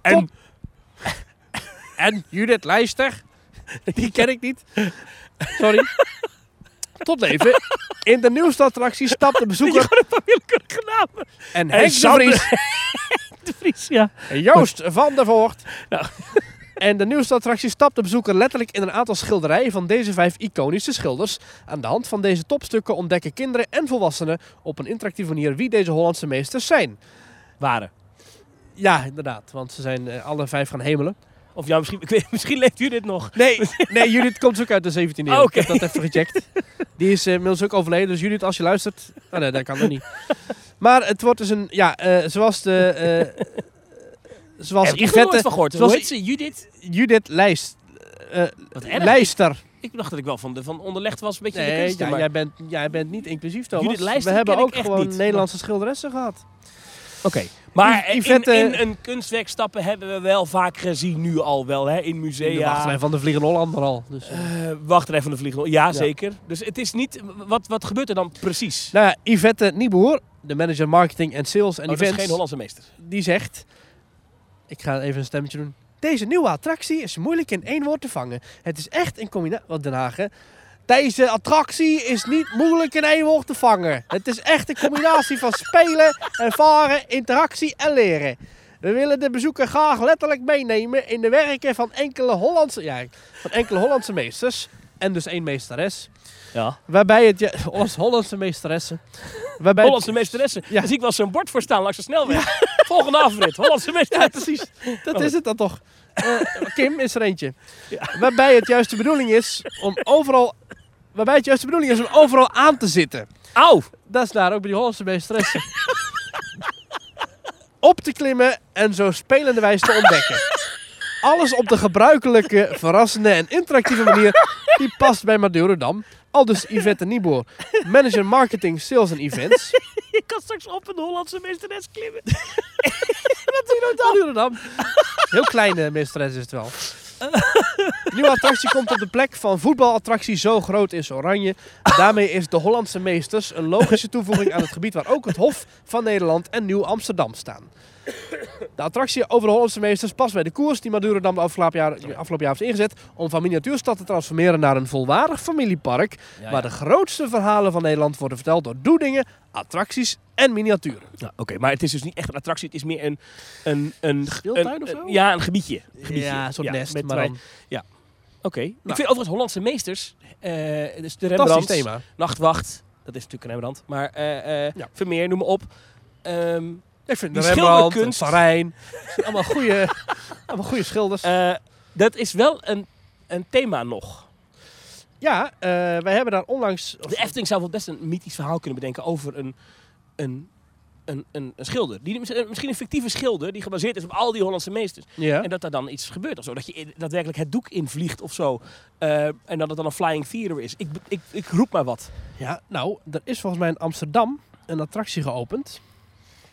En En Judith Leister. Die ken ik niet. Sorry. Tot leven. In de nieuwste attractie stapt de bezoeker willekeurige namen. en En Henk de Vries De Vries, ja. en Joost van der Voort. Nou. En de nieuwste attractie stapt de bezoeker letterlijk in een aantal schilderijen van deze vijf iconische schilders. Aan de hand van deze topstukken ontdekken kinderen en volwassenen op een interactieve manier wie deze Hollandse meesters zijn. Waren. Ja, inderdaad, want ze zijn eh, alle vijf gaan hemelen. Of ja, misschien, ik weet, misschien leeft u dit nog. Nee, nee, Judith komt ook uit de 17e eeuw. Oh. Ik heb dat even gecheckt. Die is eh, inmiddels ook overleden. Dus Judith, als je luistert... Oh nee, dat kan nog niet. Maar het wordt dus een... Ja, eh, zoals de... eh zoals Heb ik Yvette... van gehoord. zoals Hoe heet ze? Judith? Judith Lijst... Wat erg. Lijster. Ik dacht dat ik wel van, de, van onderlegd was. Een beetje de Nee, kunsten, ja, maar- jij, bent, jij bent niet inclusief, Thomas. Judith Lijster We hebben ik ook gewoon niet. Nederlandse schilderessen gehad. Oké. Maar in, Yvette- in een kunstwerk stappen hebben we wel vaak gezien nu al wel. Hè? In musea. de wachtrij van de Vliegende Hollander al. Dus. Eh, wachtrij van de vliegende. Ja, zeker. Dus het is niet... Wat, wat gebeurt er dan precies? Nou ja, Yvette Nieboer, de manager marketing en sales en oh, dat is events... geen Hollandse meester. die zegt... Ik ga even een stemmetje doen. Deze nieuwe attractie is moeilijk in één woord te vangen. Het is echt een combinatie... Wat Den Haag, hè? Deze attractie is niet moeilijk in één woord te vangen. Het is echt een combinatie van spelen, ervaren, interactie en leren. We willen de bezoeker graag letterlijk meenemen in de werken van enkele Hollandse, ja, van enkele Hollandse meesters. En dus één meesteres. Ja. Waarbij het... Ja, Hollandse, meesteressen. Waarbij het- Hollandse meesteressen. Ja. Daar zie ik wel zo'n bord voor staan langs de snelweg. Volgende afrit. Hollandse Ja, meesteressen. precies. Dat is het dan toch. Eh, Kim is er eentje. Waarbij het juist de bedoeling is om overal... Waarbij het juist de bedoeling is om overal aan te zitten. Auw. Dat is daar ook bij die Hollandse meesteressen. Op te klimmen en zo spelende wijze te ontdekken. Alles op de gebruikelijke, verrassende en interactieve manier die past bij Madurodam. Al dus Yvette Nieboer, manager marketing, sales en events. Je kan straks op een Hollandse meesteres klimmen. Aan Madurodam? Heel kleine meesteres is het wel. De nieuwe attractie komt op de plek van voetbalattractie Zo Groot is Oranje. Daarmee is de Hollandse Meesters een logische toevoeging aan het gebied waar ook het Hof van Nederland en Nieuw Amsterdam staan. De attractie over de Hollandse Meesters past bij de koers die Madurodam de afgelopen jaar, afgelopen jaar heeft ingezet om van miniatuurstad te transformeren naar een volwaardig familiepark waar de grootste verhalen van Nederland worden verteld door doedingen, attracties en miniaturen. Nou, Oké, maar het is dus niet echt een attractie. Het is meer een... een, een Speeltuin een- of zo? een- Ja, een gebiedje. Een gebiedje. Ja, een soort nest, met maar dan Oké. Ik vind overigens Hollandse meesters... eh dus de fantastisch Rembrandt, thema. Nachtwacht. Dat is natuurlijk een Rembrandt. Maar eh eh Ja. Vermeer, noem maar op. Ehm, Ik vind Die de Rembrandt, schilderkunst- Van Rijn, allemaal goede, allemaal goede schilders. eh, dat is wel een, een thema nog. ja, eh, wij hebben daar onlangs... De Efteling zou wel best een mythisch verhaal kunnen bedenken over een, een, een, een, een schilder. Die, misschien een fictieve schilder die gebaseerd is op al die Hollandse meesters. ja. En dat er dan iets gebeurt of zo. Dat je daadwerkelijk het doek invliegt of zo. Eh, en dat het dan een flying theater is. Ik, ik, ik roep maar wat. ja, nou, er is volgens mij in Amsterdam een attractie geopend.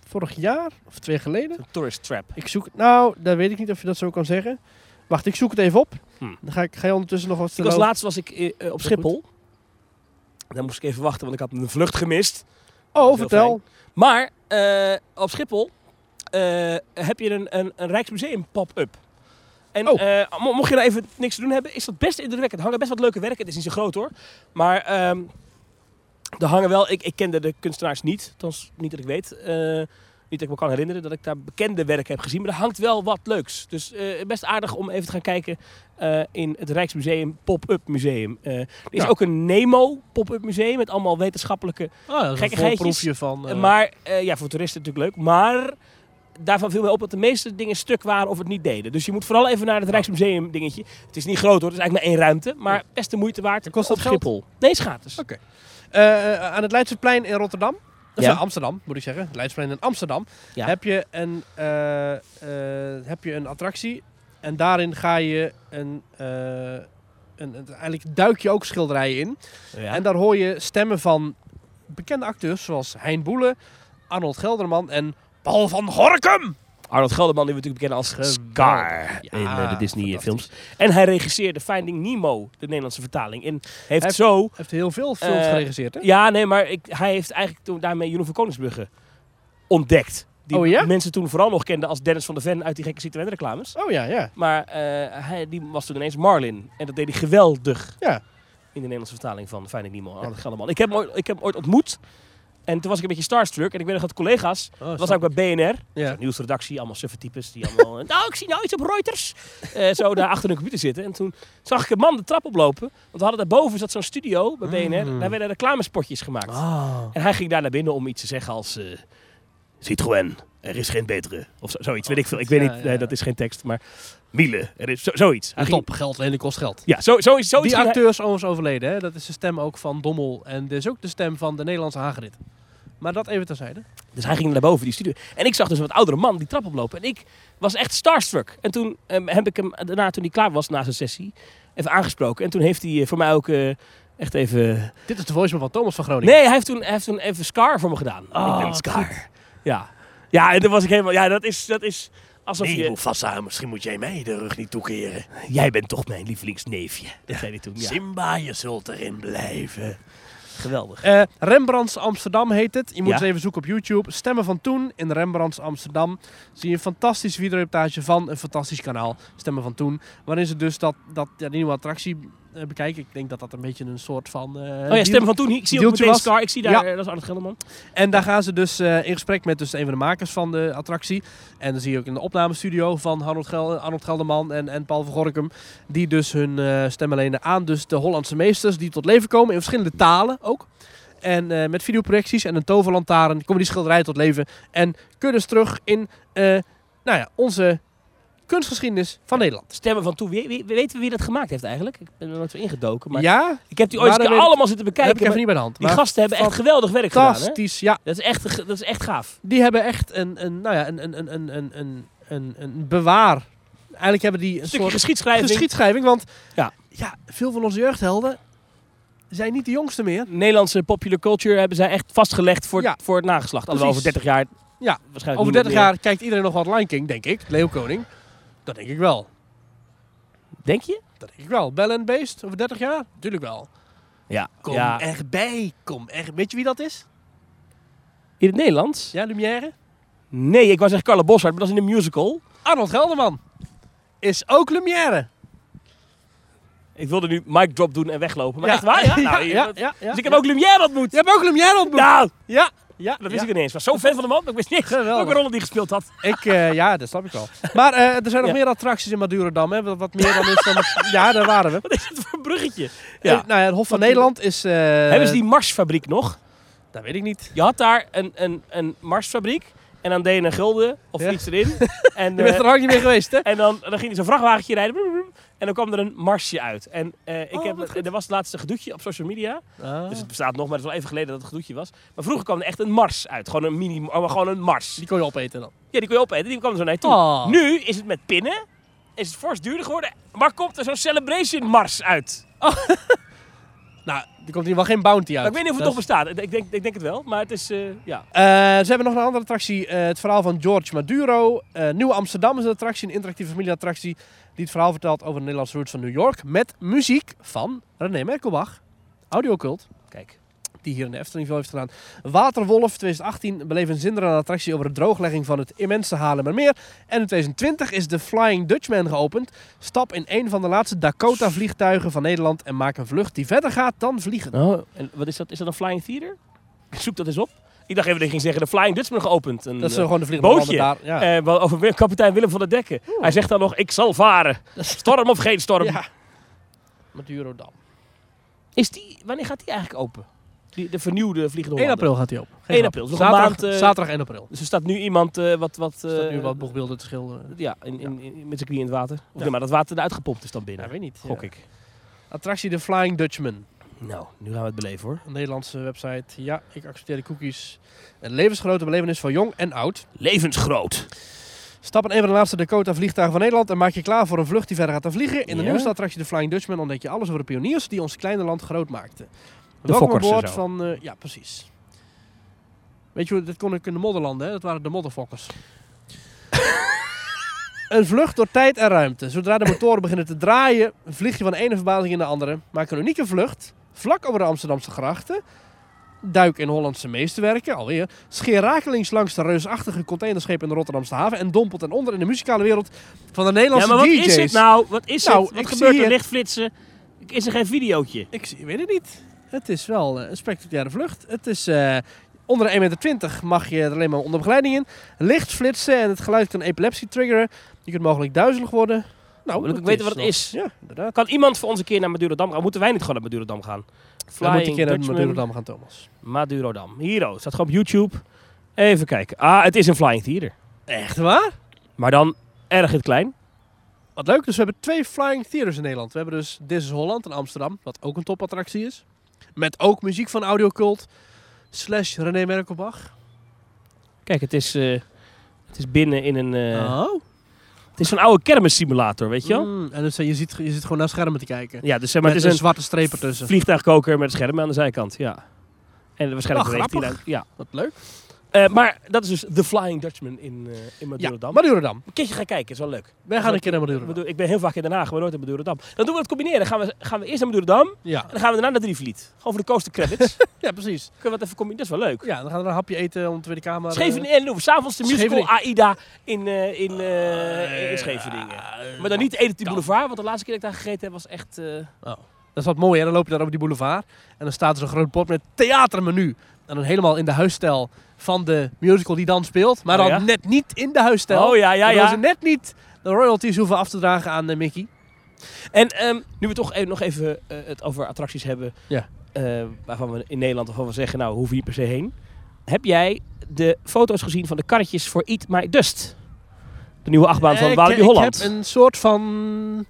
Vorig jaar of twee geleden. Een tourist trap. Ik zoek, nou, daar weet ik niet of je dat zo kan zeggen. Wacht, ik zoek het even op. Hmm. Dan ga, ik, ga je ondertussen nog wat Ik was laatst was ik eh, eh, op Schiphol. Dan moest ik even wachten, want ik had een vlucht gemist. Oh, vertel. Maar eh, op Schiphol heb je een, een, een Rijksmuseum pop-up. En Oh. mo- mocht je nou even niks te doen hebben, is dat best indrukwekkend. Er hangen best wat leuke werken. Het is niet zo groot hoor. Maar ehm er hangen wel, ik, ik kende de kunstenaars niet. Althans, niet dat ik weet. Eh, Niet dat ik me kan herinneren dat ik daar bekende werken heb gezien, maar er hangt wel wat leuks. Dus eh, best aardig om even te gaan kijken eh, in het Rijksmuseum Pop-Up Museum. Er is Ja. ook een Nemo Pop-Up Museum met allemaal wetenschappelijke Oh, een Gekkigheidjes. van... maar ja, voor toeristen natuurlijk leuk. Maar daarvan viel mij op dat de meeste dingen stuk waren of het niet deden. Dus je moet vooral even naar het Rijksmuseum dingetje. Het is niet groot hoor, het is eigenlijk maar één ruimte. Maar best de moeite waard. En kost dat geld? Schiphol. Nee, is gratis. Oké. Aan het Leidseplein in Rotterdam, of Ja. eh, Amsterdam moet ik zeggen, het Leidseplein in Amsterdam, Ja. heb, je een, eh, eh, heb je een attractie en daarin ga je een, eh, een, een- eigenlijk duik je ook schilderijen in. Ja. En daar hoor je stemmen van bekende acteurs zoals Hein Boele, Arnold Gelderman en Paul van Gorkum. Arnold Gelderman, die we natuurlijk kennen als. Scar in eh, de Disney fantastisch. films. En hij regisseerde Finding Nemo, de Nederlandse vertaling. En heeft Hij- zo... Hij heeft heel veel films Eh, geregisseerd, hè? Ja, nee, maar ik, hij heeft eigenlijk toen daarmee Jeroen van Koningsbrugge ontdekt. Die Oh ja? mensen toen vooral nog kenden als Dennis van der Ven uit die gekke Citroën reclames. Oh ja, ja. Maar eh, hij die was toen ineens Marlin. En dat deed hij geweldig Ja. in de Nederlandse vertaling van Finding Nemo. Arnold Gelderman. Ik heb, hem ooit, ik heb hem ooit ontmoet. En toen was ik een beetje starstruck. En ik weet nog dat collega's... Oh, Dat was ook bij BNR. Ja. Nieuwsredactie, allemaal suffe types die allemaal... nou, ik zie nou iets op Reuters. Eh, zo daar achter een computer zitten. En toen zag ik een man de trap oplopen. Want we hadden daarboven zat zo'n studio bij BNR. Mm. Daar werden reclamespotjes gemaakt. Ah. En hij ging daar naar binnen om iets te zeggen als... eh, Citroën, er is geen betere. Of zo, zoiets, weet ik veel. Ik weet Ja, niet, nee, dat is geen tekst. Maar Miele, er is zo, zoiets. Hij En ging- top, geld lenen kost geld. Ja, zo, zoiets. zoiets Die ging hij- acteur is overigens overleden, hè? dat is de stem ook van Dommel. En dit is ook de stem van de Nederlandse Hagrid. Maar dat even terzijde. Dus hij ging naar boven die studio. En ik zag dus een wat oudere man die trap oplopen. En ik was echt starstruck. En toen ehm, heb ik hem daarna, toen hij klaar was na zijn sessie, even aangesproken. En toen heeft hij eh, voor mij ook eh, echt even... Dit is de voicemail van Thomas van Groningen. Nee, hij heeft toen, hij heeft toen even Scar voor me gedaan. Oh, ik ben wat Scar. Ja. Ja, en toen was ik helemaal... Ja, dat is... Dat is alsof Nee, je... Mufasa, misschien moet jij mij de rug niet toekeren. Jij bent toch mijn lievelingsneefje. Dat zei hij toen. Ja, Simba, je zult erin blijven. Geweldig. Eh, Rembrandts Amsterdam heet het. Je moet Ja. eens even zoeken op YouTube. Stemmen van toen in Rembrandts Amsterdam. Zie je een fantastische videoreportage van een fantastisch kanaal. Stemmen van toen. Waarin ze dus dat, dat, ja, die nieuwe attractie bekijken. Ik denk dat dat een beetje een soort van... eh, Oh ja, deal- stemmen van toen. Ik zie ook meteen was. Scar. Ik zie daar... Ja. eh, dat is Arnold Gelderman. En daar gaan ze dus eh, in gesprek met dus een van de makers van de attractie. En dan zie je ook in de opnamestudio van Arnold, Gel Arnold Gelderman en, en Paul van Gorkum. Die dus hun eh stemmen lenen aan dus de Hollandse meesters die tot leven komen. In verschillende talen ook. En eh, met videoprojecties en een toverlantaarn komen die schilderijen tot leven. En kun je dus terug in eh, nou ja, onze kunstgeschiedenis van Nederland. Stemmen van toe. We weten we wie dat gemaakt heeft eigenlijk? Ik ben er nooit zo ingedoken. Maar ja? Ik heb die ooit allemaal zitten bekijken. heb ik even niet bij de hand. Die gasten hebben echt geweldig werk gedaan. Fantastisch, ja. Dat is, echt, dat is echt gaaf. Die hebben echt een, een, nou ja, een, een, een, een, een, een, een bewaar. Eigenlijk hebben die een Stukje soort geschiedschrijving. geschiedschrijving. Want ja. Ja, veel van onze jeugdhelden zijn niet de jongste meer. Nederlandse popular culture hebben zij echt vastgelegd voor, voor het nageslacht. Alhoewel over 30 jaar ja, waarschijnlijk Over 30 jaar kijkt iedereen nog wat Lion King, denk ik. Leeuwkoning. Dat denk ik wel. Denk je? Dat denk ik wel. Bell and Beast over 30 jaar? Tuurlijk wel. Ja. Kom ja. erbij. Kom er. Weet je wie dat is? In het Nederlands? Ja, Lumière? Nee, ik wou zeggen Carla Boshart, maar dat is in een musical. Arnold Gelderman. Is ook Lumière. Ik wilde nu mic drop doen en weglopen. Maar echt waar, ja? Nou, ja, dat- ja, ja, dus ik heb ook Lumière ontmoet. Je hebt ook Lumière ontmoet. Nou, Ja, ja. dat wist ik ineens. Was zo fan van de man, ik wist niet welke rol die gespeeld had. Ik, eh, ja, dat snap ik wel. Maar eh, er zijn nog meer attracties in Madurodam, hè? Wat, wat meer dan is dan... het- ja, daar waren we. Wat is het voor een bruggetje? Ja. Ja. nou ja, het Hof van Wat- Nederland is... eh, Hebben ze die Marsfabriek nog? Dat weet ik niet. Je had daar een, een, een Marsfabriek en dan deed je een gulden of Ja. iets erin. En, Je bent eh, er lang niet meer geweest, hè? en dan, dan ging er zo'n vrachtwagentje rijden en dan kwam er een Marsje uit. En eh, ik Oh, heb, er was het laatste gedoetje op social media. Ah. Dus het bestaat nog, maar het is wel even geleden dat het gedoetje was. Maar vroeger kwam er echt een Mars uit. Gewoon een mini, maar gewoon een Mars. Die kon je opeten dan. Ja, die kon je opeten. Die kwam er zo naar je toe. Oh. Nu is het met pinnen. Is het fors duurder geworden. Maar komt er zo'n Celebration Mars uit. Nou, er komt hier wel geen bounty uit. Maar ik weet niet of het nog bestaat. Ik denk, ik denk het wel. Maar het is, eh, ja. Eh, ze hebben nog een andere attractie. eh, het verhaal van George Maduro. Nieuw Amsterdam is een attractie, een interactieve familieattractie. Die het verhaal vertelt over de Nederlandse roots van New York. Met muziek van René Merkelbach. Audiocult. Kijk. Die hier in de Efteling veel heeft gedaan. Waterwolf 2018 beleeft een zinderende attractie over de drooglegging van het immense Haarlemmermeer. En in 2020 is de Flying Dutchman geopend. Stap in een van de laatste Dakota vliegtuigen van Nederland en maak een vlucht die verder gaat dan vliegen. Oh, en wat is dat? Is dat een Flying Theater? Zoek dat eens op. Ik dacht even dat je ging zeggen, de Flying Dutchman geopend. Een, Dat is eh, gewoon de vliegende bootje. daar. Ja. eh, over kapitein Willem van der Dekken. Hij zegt dan nog, ik zal varen. Storm of geen storm. ja. Madurodam. Is die, wanneer gaat die eigenlijk open? Die, de vernieuwde Vliegende 1 Hollander. april gaat hij op. 1 april, dus Zaterdag, maand, eh, zaterdag 1 april. Dus er staat nu iemand eh, wat... wat Er staat eh, nu wat boegbeelden te schilderen. Ja, in, in, in- met zijn knieën in het water. Of Ja. nee, maar dat water eruit gepompt is dan binnen. Ja, weet niet. Gok Ja. ik. Attractie de Flying Dutchman. Nou, nu gaan we het beleven hoor. Een Nederlandse website. Ja, ik accepteer de cookies. Een levensgrote belevenis voor jong en oud. Levensgroot. Stap in een van de laatste Dakota vliegtuigen van Nederland en maak je klaar voor een vlucht die verder gaat dan vliegen. In de Ja. nieuwste attractie de Flying Dutchman ontdek je alles over de pioniers die ons kleine land groot maakten. De fokkers en zo. van... eh, ja, precies. Weet je hoe, dit kon ik in de modderlanden, hè? Dat waren de modderfokkers. een vlucht door tijd en ruimte. Zodra de motoren beginnen te draaien, vlieg je van de ene verbazing in de andere. Maak een unieke vlucht, vlak over de Amsterdamse grachten. Duik in Hollandse meesterwerken, alweer. Scheer rakelings langs de reusachtige containerschepen in de Rotterdamse haven. En dompelt ten onder in de muzikale wereld van de Ja, Nederlandse maar wat DJ's. is het nou? Wat is Nou, het? Wat ik gebeurt er? Lichtflitsen? Is er geen videootje? Ik zie- weet het niet. Het is wel eh, een spectaculaire vlucht. Het is eh, onder de 1,20 meter mag je er alleen maar onder begeleiding in. Licht flitsen en het geluid kan epilepsie triggeren. Je kunt mogelijk duizelig worden. Nou, Wil ik weten wat het is? Ja, inderdaad. Kan iemand voor ons een keer naar Madurodam gaan? Moeten wij niet gewoon naar Madurodam gaan? Dan moet een keer naar Madurodam gaan, Thomas. Madurodam. Hier, het staat gewoon op YouTube. Even kijken. Ah, het is een Flying Theater. Echt waar? Maar dan erg in het klein. Wat leuk. Dus we hebben twee flying theaters in Nederland. We hebben dus This is Holland in Amsterdam, wat ook een topattractie is. Met ook muziek van Audiocult slash René Merkelbach. Kijk, het is, eh, het is binnen in een... eh, oh. Het is zo'n oude kermissimulator, weet je wel? Mm, en dus, je, ziet, je zit gewoon naar schermen te kijken. Ja, dus zeg maar, Met het is een zwarte streep ertussen. vliegtuigkoker met schermen aan de zijkant. Ja. En waarschijnlijk dan- Ja. Wat leuk. Eh, maar dat is dus The Flying Dutchman in, eh in Ja, Madurodam. Madurodam. Een keertje gaan kijken, is wel leuk. Wij gaan een keer naar Madurodam. ik ben heel vaak in Den Haag, maar nooit in Madurodam. Dan doen we het combineren. Dan gaan we, gaan we eerst naar Madurodam Ja. en dan gaan we daarna naar Drievliet. Gewoon voor de coaster credits. ja, precies. Kunnen we wat even combineren? Dat is wel leuk. Ja, dan gaan we een hapje eten om de Tweede Kamer. eh, Scheveningen, en dan doen we s'avonds de musical Scheveningen. AIDA in, in, in, eh, in Scheveningen. Maar dan niet de Edith Boulevard, want de laatste keer dat ik daar gegeten heb was echt... eh, Dat is wat mooi, hè? Dan loop je daar over die boulevard. En dan staat er zo'n groot bord met theatermenu. En dan helemaal in de huisstijl van de musical die dan speelt. Maar Oh, dan ja? net niet in de huisstijl. Oh ja, ja, ja. ze net niet de royalties hoeven af te dragen aan eh, Mickey. En ehm, nu we toch even, nog even eh, het over attracties hebben, Ja. eh, waarvan we in Nederland we zeggen, nou, hoeven hier per se heen. Heb jij de foto's gezien van de karretjes voor Eat My Dust? De nieuwe achtbaan van ik, Walibi ik Holland. heb een soort van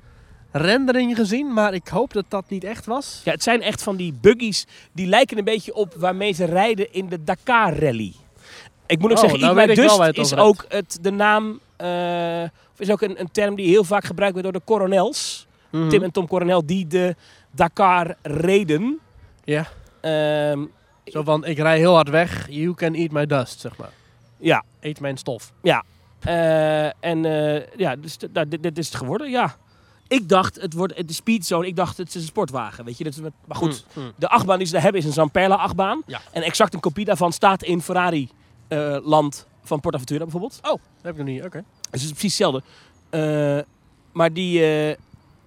rendering gezien, maar ik hoop dat dat niet echt was. Ja, het zijn echt van die buggies, die lijken een beetje op waarmee ze rijden in de Dakar Rally. Ik moet ook Oh, zeggen, nou Eat My ik Dust het is ook het, de naam, of is ook een, een term die heel vaak gebruikt wordt door de coronels. Mhm. Tim en Tom Coronel, die de Dakar reden. Ja. Ehm, Zo van, ik rij heel hard weg, you can eat my dust, zeg maar. ja, Eet mijn stof. Eh, en eh, ja, dus nou, dit, dit is het geworden, ja. Ik dacht, het wordt de speedzone. Ik dacht, het is een sportwagen, weet je. Dat is met, maar goed, Mm, mm. de achtbaan die ze daar hebben is een Zamperla achtbaan. Ja. En exact een kopie daarvan staat in Ferrari eh, land van Portaventura bijvoorbeeld. Oh, dat heb ik nog niet. Oké. Dus het is precies hetzelfde. Eh, maar die, eh,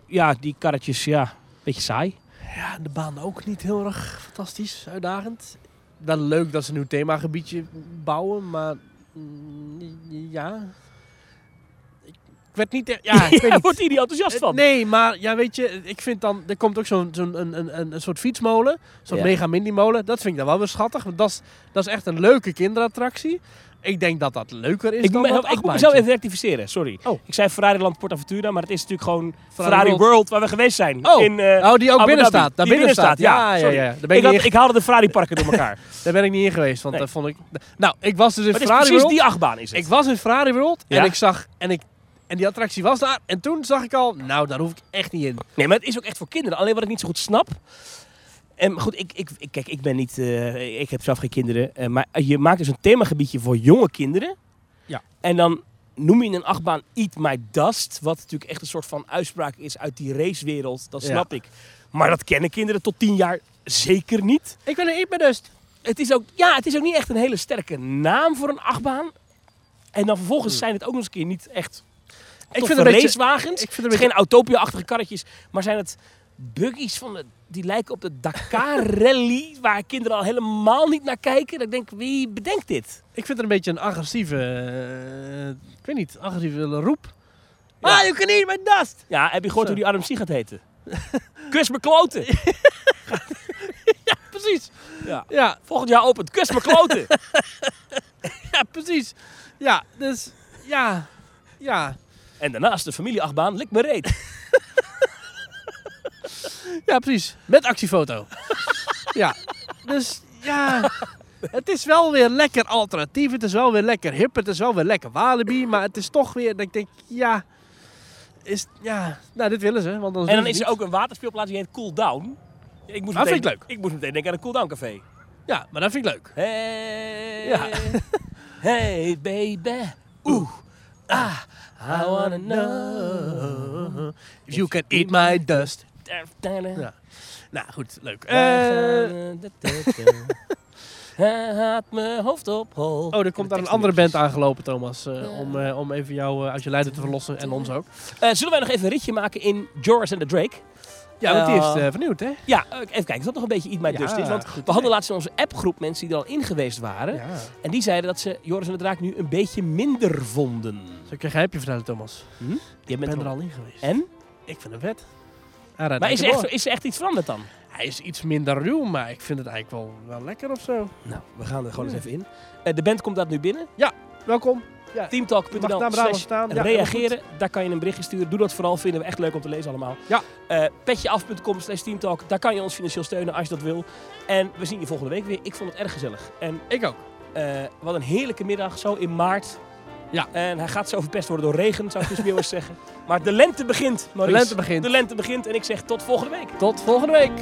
ja, die karretjes, ja, beetje saai. Ja, de baan ook niet heel erg fantastisch, uitdagend. Wel leuk dat ze een nieuw themagebiedje bouwen, maar mm, ja. Werd niet... e- Ja, ik Ja, wordt hier niet enthousiast van. Nee, maar ja, weet je, ik vind dan... Er komt ook zo'n zo'n een, een, een, soort fietsmolen. Zo'n Ja. mega mini-molen. Dat vind ik dan wel weer schattig. Want dat is, dat is echt een leuke kinderattractie. Ik denk dat dat leuker is Ik, dan dat ik moet mezelf even rectificeren, sorry. Oh. Ik zei Ferrari Land Portaventura, maar het is natuurlijk gewoon Ferrari Ferrari, World. World. waar we geweest zijn. Oh. in, eh, Oh, die ook binnen staat. Daar binnen staat. Ja, ja, ja. Daar, ben ik, ik had, niet, ik haalde de Ferrari parken door elkaar. daar ben ik niet in geweest, want Nee. dat vond ik... Nou, ik was dus in Ferrari precies World. die achtbaan is het. Ik was in Ferrari World en ik zag... En, ik, en die attractie was daar. En toen zag ik al... Nou, daar hoef ik echt niet in. Nee, maar het is ook echt voor kinderen. Alleen wat ik niet zo goed snap. En goed, ik, ik, ik, kijk, ik ben niet. eh, ik heb zelf geen kinderen. eh, maar je maakt dus een themagebiedje voor jonge kinderen. Ja. En dan noem je een achtbaan Eat My Dust. Wat natuurlijk echt een soort van uitspraak is uit die racewereld. Dat Ja. snap ik. Maar dat kennen kinderen tot 10 jaar zeker niet. Ik wil een eet met dust. Het is, ook, ja, het is ook niet echt een hele sterke naam voor een achtbaan. En dan vervolgens zijn het ook nog eens een keer niet echt Ik vind het racewagens. Ik vind het geen Autopia-achtige karretjes, maar zijn het buggies van de, die lijken op de Dakar Rally, waar kinderen al helemaal niet naar kijken. Dat ik denk, wie bedenkt dit? Ik vind het een beetje een agressieve, eh, ik weet niet, agressieve roep. Ja. Ah, you can eat my dust! Ja, heb je gehoord Zo. hoe die RMC gaat heten? Kus me kloten! Precies. Ja. Ja, Volgend jaar opent Kus me kloten! ja, precies. Ja, dus, ja, ja. En daarnaast de familieachtbaan, lik me reet. Ja, precies. Met actiefoto. ja, dus ja. Het is wel weer lekker alternatief. Het is wel weer lekker hip. Het is wel weer lekker Walibi. Maar het is toch weer dat ik denk, ja. Is, ja, nou, dit willen ze. Want En dan is er ook een waterspeelplaats die heet Cool Down. Ik moest Dat meteen, vind ik Ik moest meteen denken aan een Cool Down café. Ja, maar dat vind ik leuk. Hey, Ja. hey baby, oeh, ah, I wanna know. If you can eat my dust. Ja. Nou, goed. Leuk. Eh, Eh, Hij had mijn hoofd op hol. oh, er komt daar een andere band aangelopen, Thomas. eh, om, om even jou eh, uit je lijden te verlossen. En ons ook. Zullen wij nog even een ritje maken in Joris en the Drake? Ja, want die is eh, vernieuwd, hè? Ja, eh, even kijken. Is dat nog een beetje Eat My Ja, Dust is? Want we hadden laatst in onze appgroep mensen die er al in geweest waren. Ja. En die zeiden dat ze Joris en de Draak nu een beetje minder vonden. Zal ik je een geheimje vertellen, Thomas? Hm? Je Ik bent ben er al in geweest. En? Ik vind hem vet. Rijdt Maar is er, echt, is er echt iets veranderd dan? Hij is iets minder ruw, maar ik vind het eigenlijk wel, wel lekker of zo. Nou, we gaan er gewoon eens even in. Eh, de band komt dat nu binnen. Welkom. Mag Teamtalk.nl slash. Ja, reageren. Daar kan je een berichtje sturen. Doe dat vooral. Vinden we echt leuk om te lezen allemaal. Ja. Eh, petjeaf.com slash teamtalk. Daar kan je ons financieel steunen als je dat wil. En we zien je volgende week weer. Ik vond het erg gezellig. En Ik ook. eh, wat een heerlijke middag. Zo in maart. Ja. En hij gaat zo verpest worden door regen, zou ik dus meer eens zeggen. Maar de lente begint, De lente begint. De lente begint. En ik zeg tot volgende week. Tot volgende week.